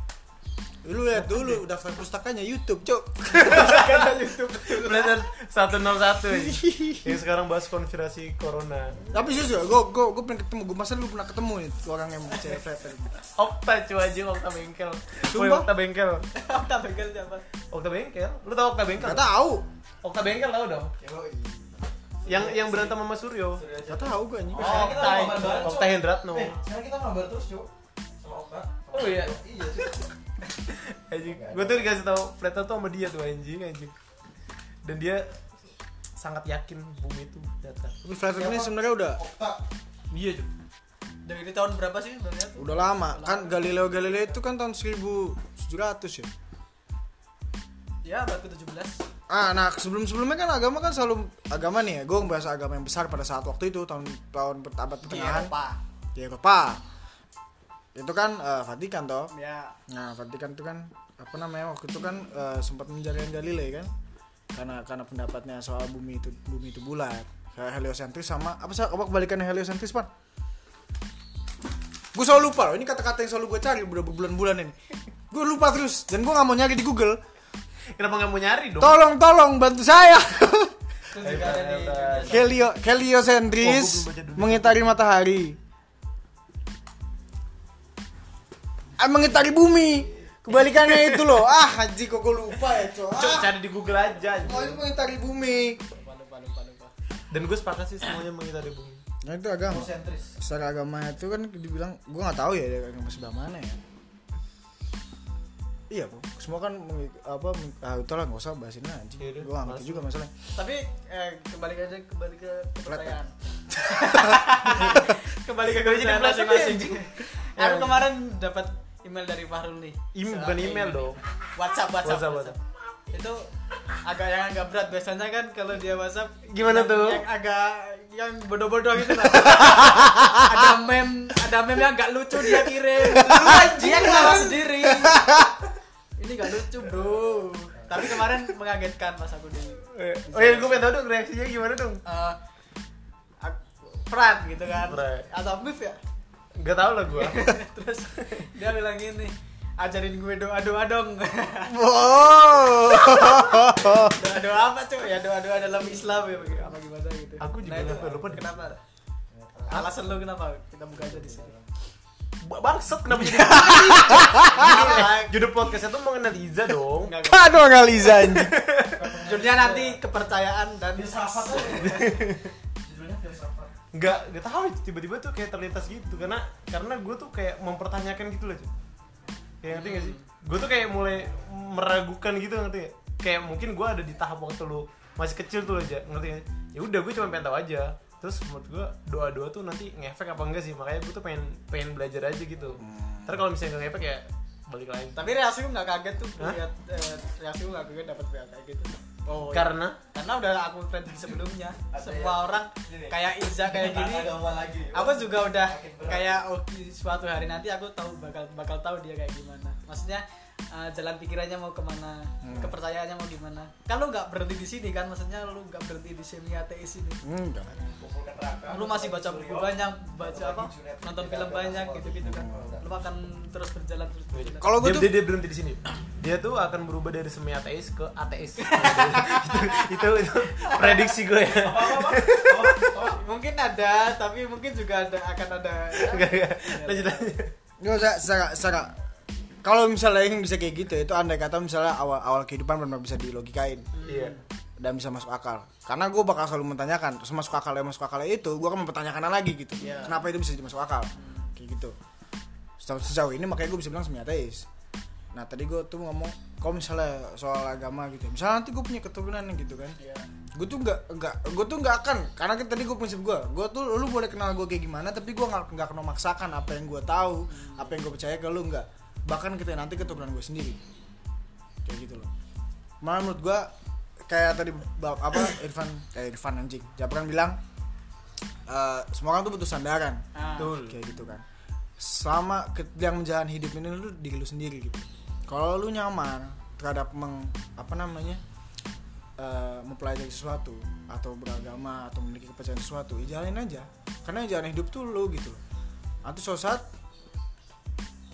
Lu lihat dulu daftar pustakanya YouTube, Cuk. Kata YouTube earth 101 anjir. Yang sekarang bahas konspirasi corona. Tapi jujur, gue gue gue pengen ketemu. Gue masa lu pernah ketemu nih orang yang percaya flat. Okta cuy aja Okta bengkel. Sumpah? Okta bengkel. tak pegang siapa Okta bengkel. Lu tau Okta bengkel? Gak tahu. Okta bengkel tau dong. Yang yang berantem sama Suryo. Gak tahu gue anjing. Oh, Okta. Okta Hendratno. Eh, sekarang kita nobar terus, Cuk. Oh iya. Iya. Anjing. Gue tuh dikasih tau earth tuh sama dia tuh anjing anjing. Dan dia sangat yakin bumi itu datar. Tapi earth ini sebenarnya udah Okta. Iya cuy. dari ini tahun berapa sih udah lihat udah lama. Kan Galileo Galilei itu kan tahun 1700 ya. ya abad ke 17 Ah, nah sebelum sebelumnya kan agama kan selalu agama nih ya. Gue ngebahas agama yang besar pada saat waktu itu tahun tahun abad di pertengahan Eropa di Eropa. Itu kan eh, Vatikan toh. ya. Nah, Vatikan itu kan apa namanya waktu itu kan eh, sempat menjadikan Galilei kan? Karena karena pendapatnya soal bumi itu bumi itu bulat. Heliosentris sama apa sih apa kebalikannya heliosentris pan? Gue selalu lupa loh ini kata-kata yang selalu gue cari udah berbulan-bulan ini. Gue lupa terus dan gue nggak mau nyari di Google. Kenapa nggak mau nyari dong? tolong tolong bantu saya. Helio heliosentris mengitari matahari mengitari bumi. Kebalikannya itu loh. Ah haji kok gue lupa ya coy Cuk, ah, cari di Google aja. anjing. oh, itu mengitari bumi. Lupa lupa lupa lupa. Dan gue sepakat sih semuanya mengitari bumi. nah itu agama. Sentris. secara agama itu kan dibilang gue nggak tahu ya dia agama sebelah mana ya. Iya kok semua kan apa ah itulah nggak usah bahas ini anjing. Yaudah, gue nggak ngerti juga masalahnya. Tapi eh, kembali aja kembali ke kepercayaan kembali ke Jadi earth masing-masing. Ya, aku kemarin dapat email dari Fahrul nih. Soal bukan email dong. WhatsApp WhatsApp, WhatsApp, WhatsApp. itu agak yang agak berat biasanya kan kalau dia WhatsApp. Gimana yang- tuh? yang agak yang bodoh-bodoh gitu lah. Ada meme ada meme yang gak lucu dia kirim. Dia ketawa sendiri. Ini gak lucu bro. Tapi kemarin mengagetkan pas aku di Oh iya, gue pengen tau dong reaksinya gimana dong. eh, Fran gitu kan. Fran. atau Mif ya Gak tau lah gue. terus dia bilang gini ajarin gue doa doa dong. Wow. Doa doa apa cuy ya doa doa dalam Islam ya apa gimana gitu. Aku juga itu lupa, lupa. kenapa? Alasan lu kenapa kita buka aja di sini? Ba- Bangsat kenapa jadi judul, judul podcastnya tuh mengenal Iza dong. Aduh nggak. Liza anjing. Judulnya nanti kepercayaan dan Filsafat. Nggak, nggak tahu tiba-tiba tuh kayak terlintas gitu karena karena gue tuh kayak mempertanyakan gitu loh. Kayak ngerti gak sih? Gue tuh kayak mulai meragukan gitu ngerti gak? Kayak mungkin gue ada di tahap waktu lu masih kecil tuh aja ngerti gak? Ya udah gue cuma pengen tahu aja. Terus menurut gue doa-doa tuh nanti ngefek apa enggak sih? Makanya gue tuh pengen pengen belajar aja gitu. Ntar kalau misalnya nggak ngefek ya balik lagi. tapi reaksi gue nggak kaget tuh lihat eh, reaksi gue nggak kaget dapat kayak gitu oh karena karena udah aku prediksi sebelumnya semua yang- orang Gini. kayak Iza kayak gini lagi. aku juga udah kayak oh, suatu hari nanti aku tahu bakal bakal tahu dia kayak gimana maksudnya eh, jalan pikirannya mau ke mana kepercayaannya mau gimana kan lu nggak berhenti di sini kan maksudnya lu nggak berhenti di semi ateis ini enggak neraka. lu masih baca buku banyak baca apa nonton film banyak gitu gitu kan lu akan terus berjalan terus berjalan kalau gue dia, tuh dia, dia berhenti di sini. Dia tuh akan berubah dari semi ateis ke ateis. itu, itu itu prediksi gue ya. Apa? mungkin ada tapi mungkin juga ada akan ada Enggak, enggak. Lanjut lanjut. Nggak usah secara, secara kalau misalnya yang bisa kayak gitu itu andai kata misalnya awal awal kehidupan benar bisa dilogikain. Iya. dan bisa masuk akal. Karena gue bakal selalu menanyakan terus masuk akal masuk akal itu gue akan mempertanyakan lagi gitu. Iya. kenapa itu bisa masuk akal? Kayak gitu. Sejauh, sejauh ini makanya gue bisa bilang semi ateis. Nah tadi gue tuh ngomong kalau misalnya soal agama gitu ya, misalnya nanti gue punya keturunan gitu kan. Iya. gue tuh nggak nggak gue tuh nggak akan karena kan tadi gue prinsip gue gue tuh lu boleh kenal gue kayak gimana tapi gue nggak nggak akan memaksakan apa yang gue tahu apa yang gue percaya ke lu nggak bahkan kita nanti keturunan gue sendiri. Kayak gitu loh. Malah menurut gue kayak tadi apa Irfan kayak Irfan anjing. Japran bilang eh, semua orang tuh butuh sandaran. Ah. Betul. kayak gitu kan. Selama yang menjalani hidup ini lu diri lu sendiri gitu. Kalau lu nyaman terhadap meng apa namanya eh, mempelajari sesuatu atau beragama atau memiliki kepercayaan sesuatu ya jalanin aja. Karena jalanin hidup tuh lu gitu loh. Nanti suatu saat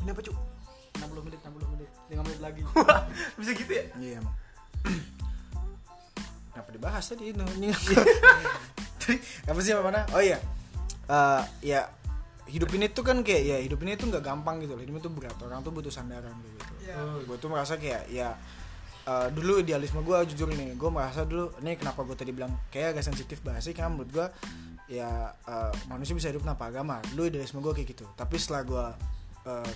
ini apa cu 60 menit 60 menit 5 menit lagi. Bisa gitu ya? iya emang. Kenapa dibahas tadi? Ini tadi apa sih mana? Oh iya. Eh, ya hidup ini tuh kan kayak ya hidup ini tuh nggak gampang gitu loh. Hidup itu berat. Orang tuh butuh sandaran gitu. Iya. gue tuh merasa kayak ya eh, dulu idealisme gue jujur nih gue merasa dulu ini kenapa gue tadi bilang kayak agak sensitif bahas sih karena menurut gue ya eh, manusia bisa hidup tanpa agama. Dulu idealisme gue kayak gitu. Tapi setelah gue eh,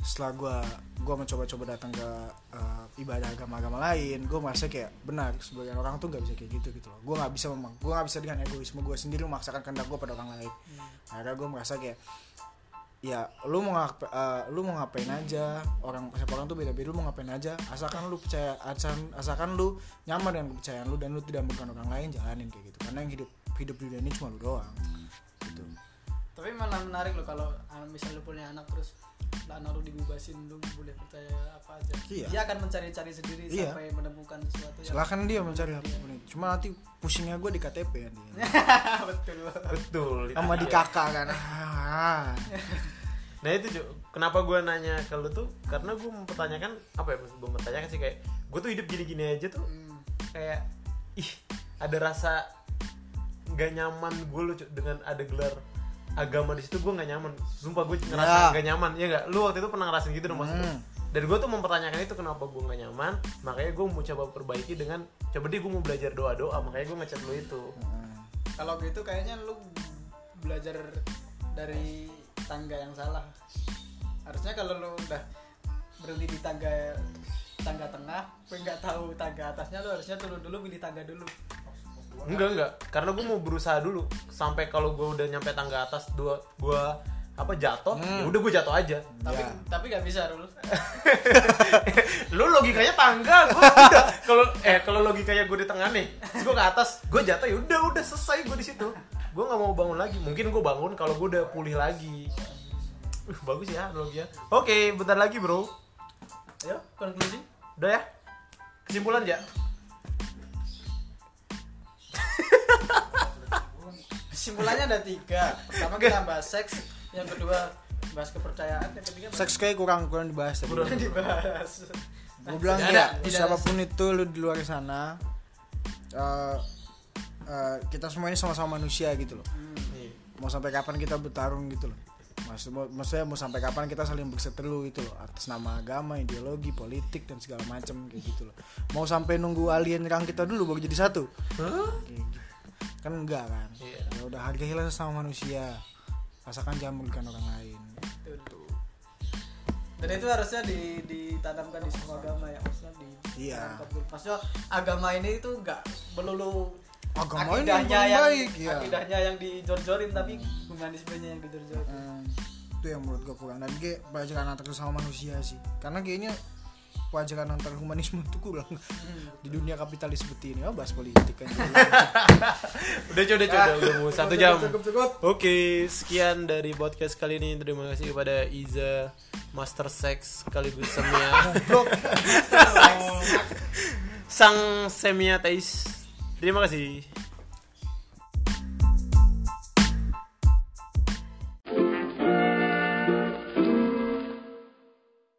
setelah gue gue mencoba-coba datang ke eh, ibadah agama-agama lain gue merasa kayak benar sebagian orang tuh nggak bisa kayak gitu gitu loh. Gue nggak bisa memang gue nggak bisa dengan egoisme gue sendiri memaksakan kehendak gue pada orang lain. Akhirnya gue merasa kayak ya lu mau ngap, eh, lu mau ngapain aja? Orang siapa orang tuh beda-beda lu mau ngapain aja? Asalkan lu percaya asalkan, asalkan lu nyaman dengan kepercayaan lu dan lu tidak merugikan orang lain jalanin kayak gitu. Karena yang hidup hidup di dunia ini cuma lu doang gitu. Tapi malah menarik loh kalau ah, misal lu punya anak terus lah lu dibebasin lu boleh percaya apa aja Iya. dia akan mencari-cari sendiri Iya. sampai menemukan sesuatu yang silahkan dia mencari itu cuma nanti pusingnya gue di KTP kan dia betul Betul. sama di kakak kan ah. Nah itu Cuk. kenapa gue nanya ke lu tuh karena gue mempertanyakan apa ya gue mempertanyakan sih kayak gue tuh hidup gini-gini aja tuh Hmm. kayak ih ada rasa nggak nyaman gue lu Cuk, dengan ada gelar agama di situ gue nggak nyaman. Sumpah gue ngerasa Ya. nggak nyaman. Ya nggak? Lu waktu itu pernah ngerasain gitu dong maksud lu? Hmm. dan gue tuh mempertanyakan itu kenapa gue nggak nyaman? Makanya gue mau coba perbaiki dengan coba deh gue mau belajar doa doa makanya gue ngechat lu itu. Kalau gitu kayaknya lu belajar dari tangga yang salah. Harusnya kalau lu udah berhenti di tangga tangga tengah tapi nggak tahu tangga atasnya lu harusnya turun dulu pilih tangga dulu enggak enggak. Karena gue mau berusaha dulu. Sampai kalau gue udah nyampe tangga atas dua gue apa jatuh ya udah gue jatuh aja. Tapi Ya. tapi nggak bisa dulu lu logikanya tangga gue kalau eh kalau logikanya gue di tengah nih gue ke atas gue jatuh ya udah udah selesai gue di situ. Gue nggak mau bangun lagi. Mungkin gue bangun kalau gue udah pulih lagi. Uh, bagus ya analoginya oke bentar lagi bro. Ayo konklusi. Udah ya? Kesimpulan ya kesimpulannya ada tiga pertama kita bahas seks yang kedua bahas kepercayaan yang ketiga seks kayak kurang kurang dibahas tadi Kurang. dibahas gue bilang Tidak ya ada, tidak siapa pun itu lu di luar sana eh, eh, kita semua ini sama-sama manusia gitu loh Iya. mau sampai kapan kita bertarung gitu loh Maksud, maksudnya mau sampai kapan kita saling berseteru gitu loh atas nama agama ideologi politik dan segala macam kayak gitu loh mau sampai nunggu alien nyerang kita dulu baru jadi satu? Kayak gitu. Kan enggak kan Iya. ya udah hargailah sesama manusia asalkan jangan merugikan orang lain Betul. dan itu harusnya di, ditanamkan di semua agama ya maksudnya di Iya. dulu. maksudnya agama ini itu nggak melulu Agama ini yang paling yang, baik, ya. akidahnya yang dijor-jorin tapi humanismenya yang dijor-jorin Hmm, itu yang menurut gue kurang dan kayak pelajaran antar sesama manusia sih karena kayaknya pelajaran antar humanisme itu kurang di dunia kapitalis seperti ini oh bahas politik kan udah cuy udah cuy udah, mau satu jam cukup cukup Oke, sekian dari podcast kali ini. Terima kasih kepada Iza Master Sex sekaligus Semia. Sang Semia Teis. Terima kasih.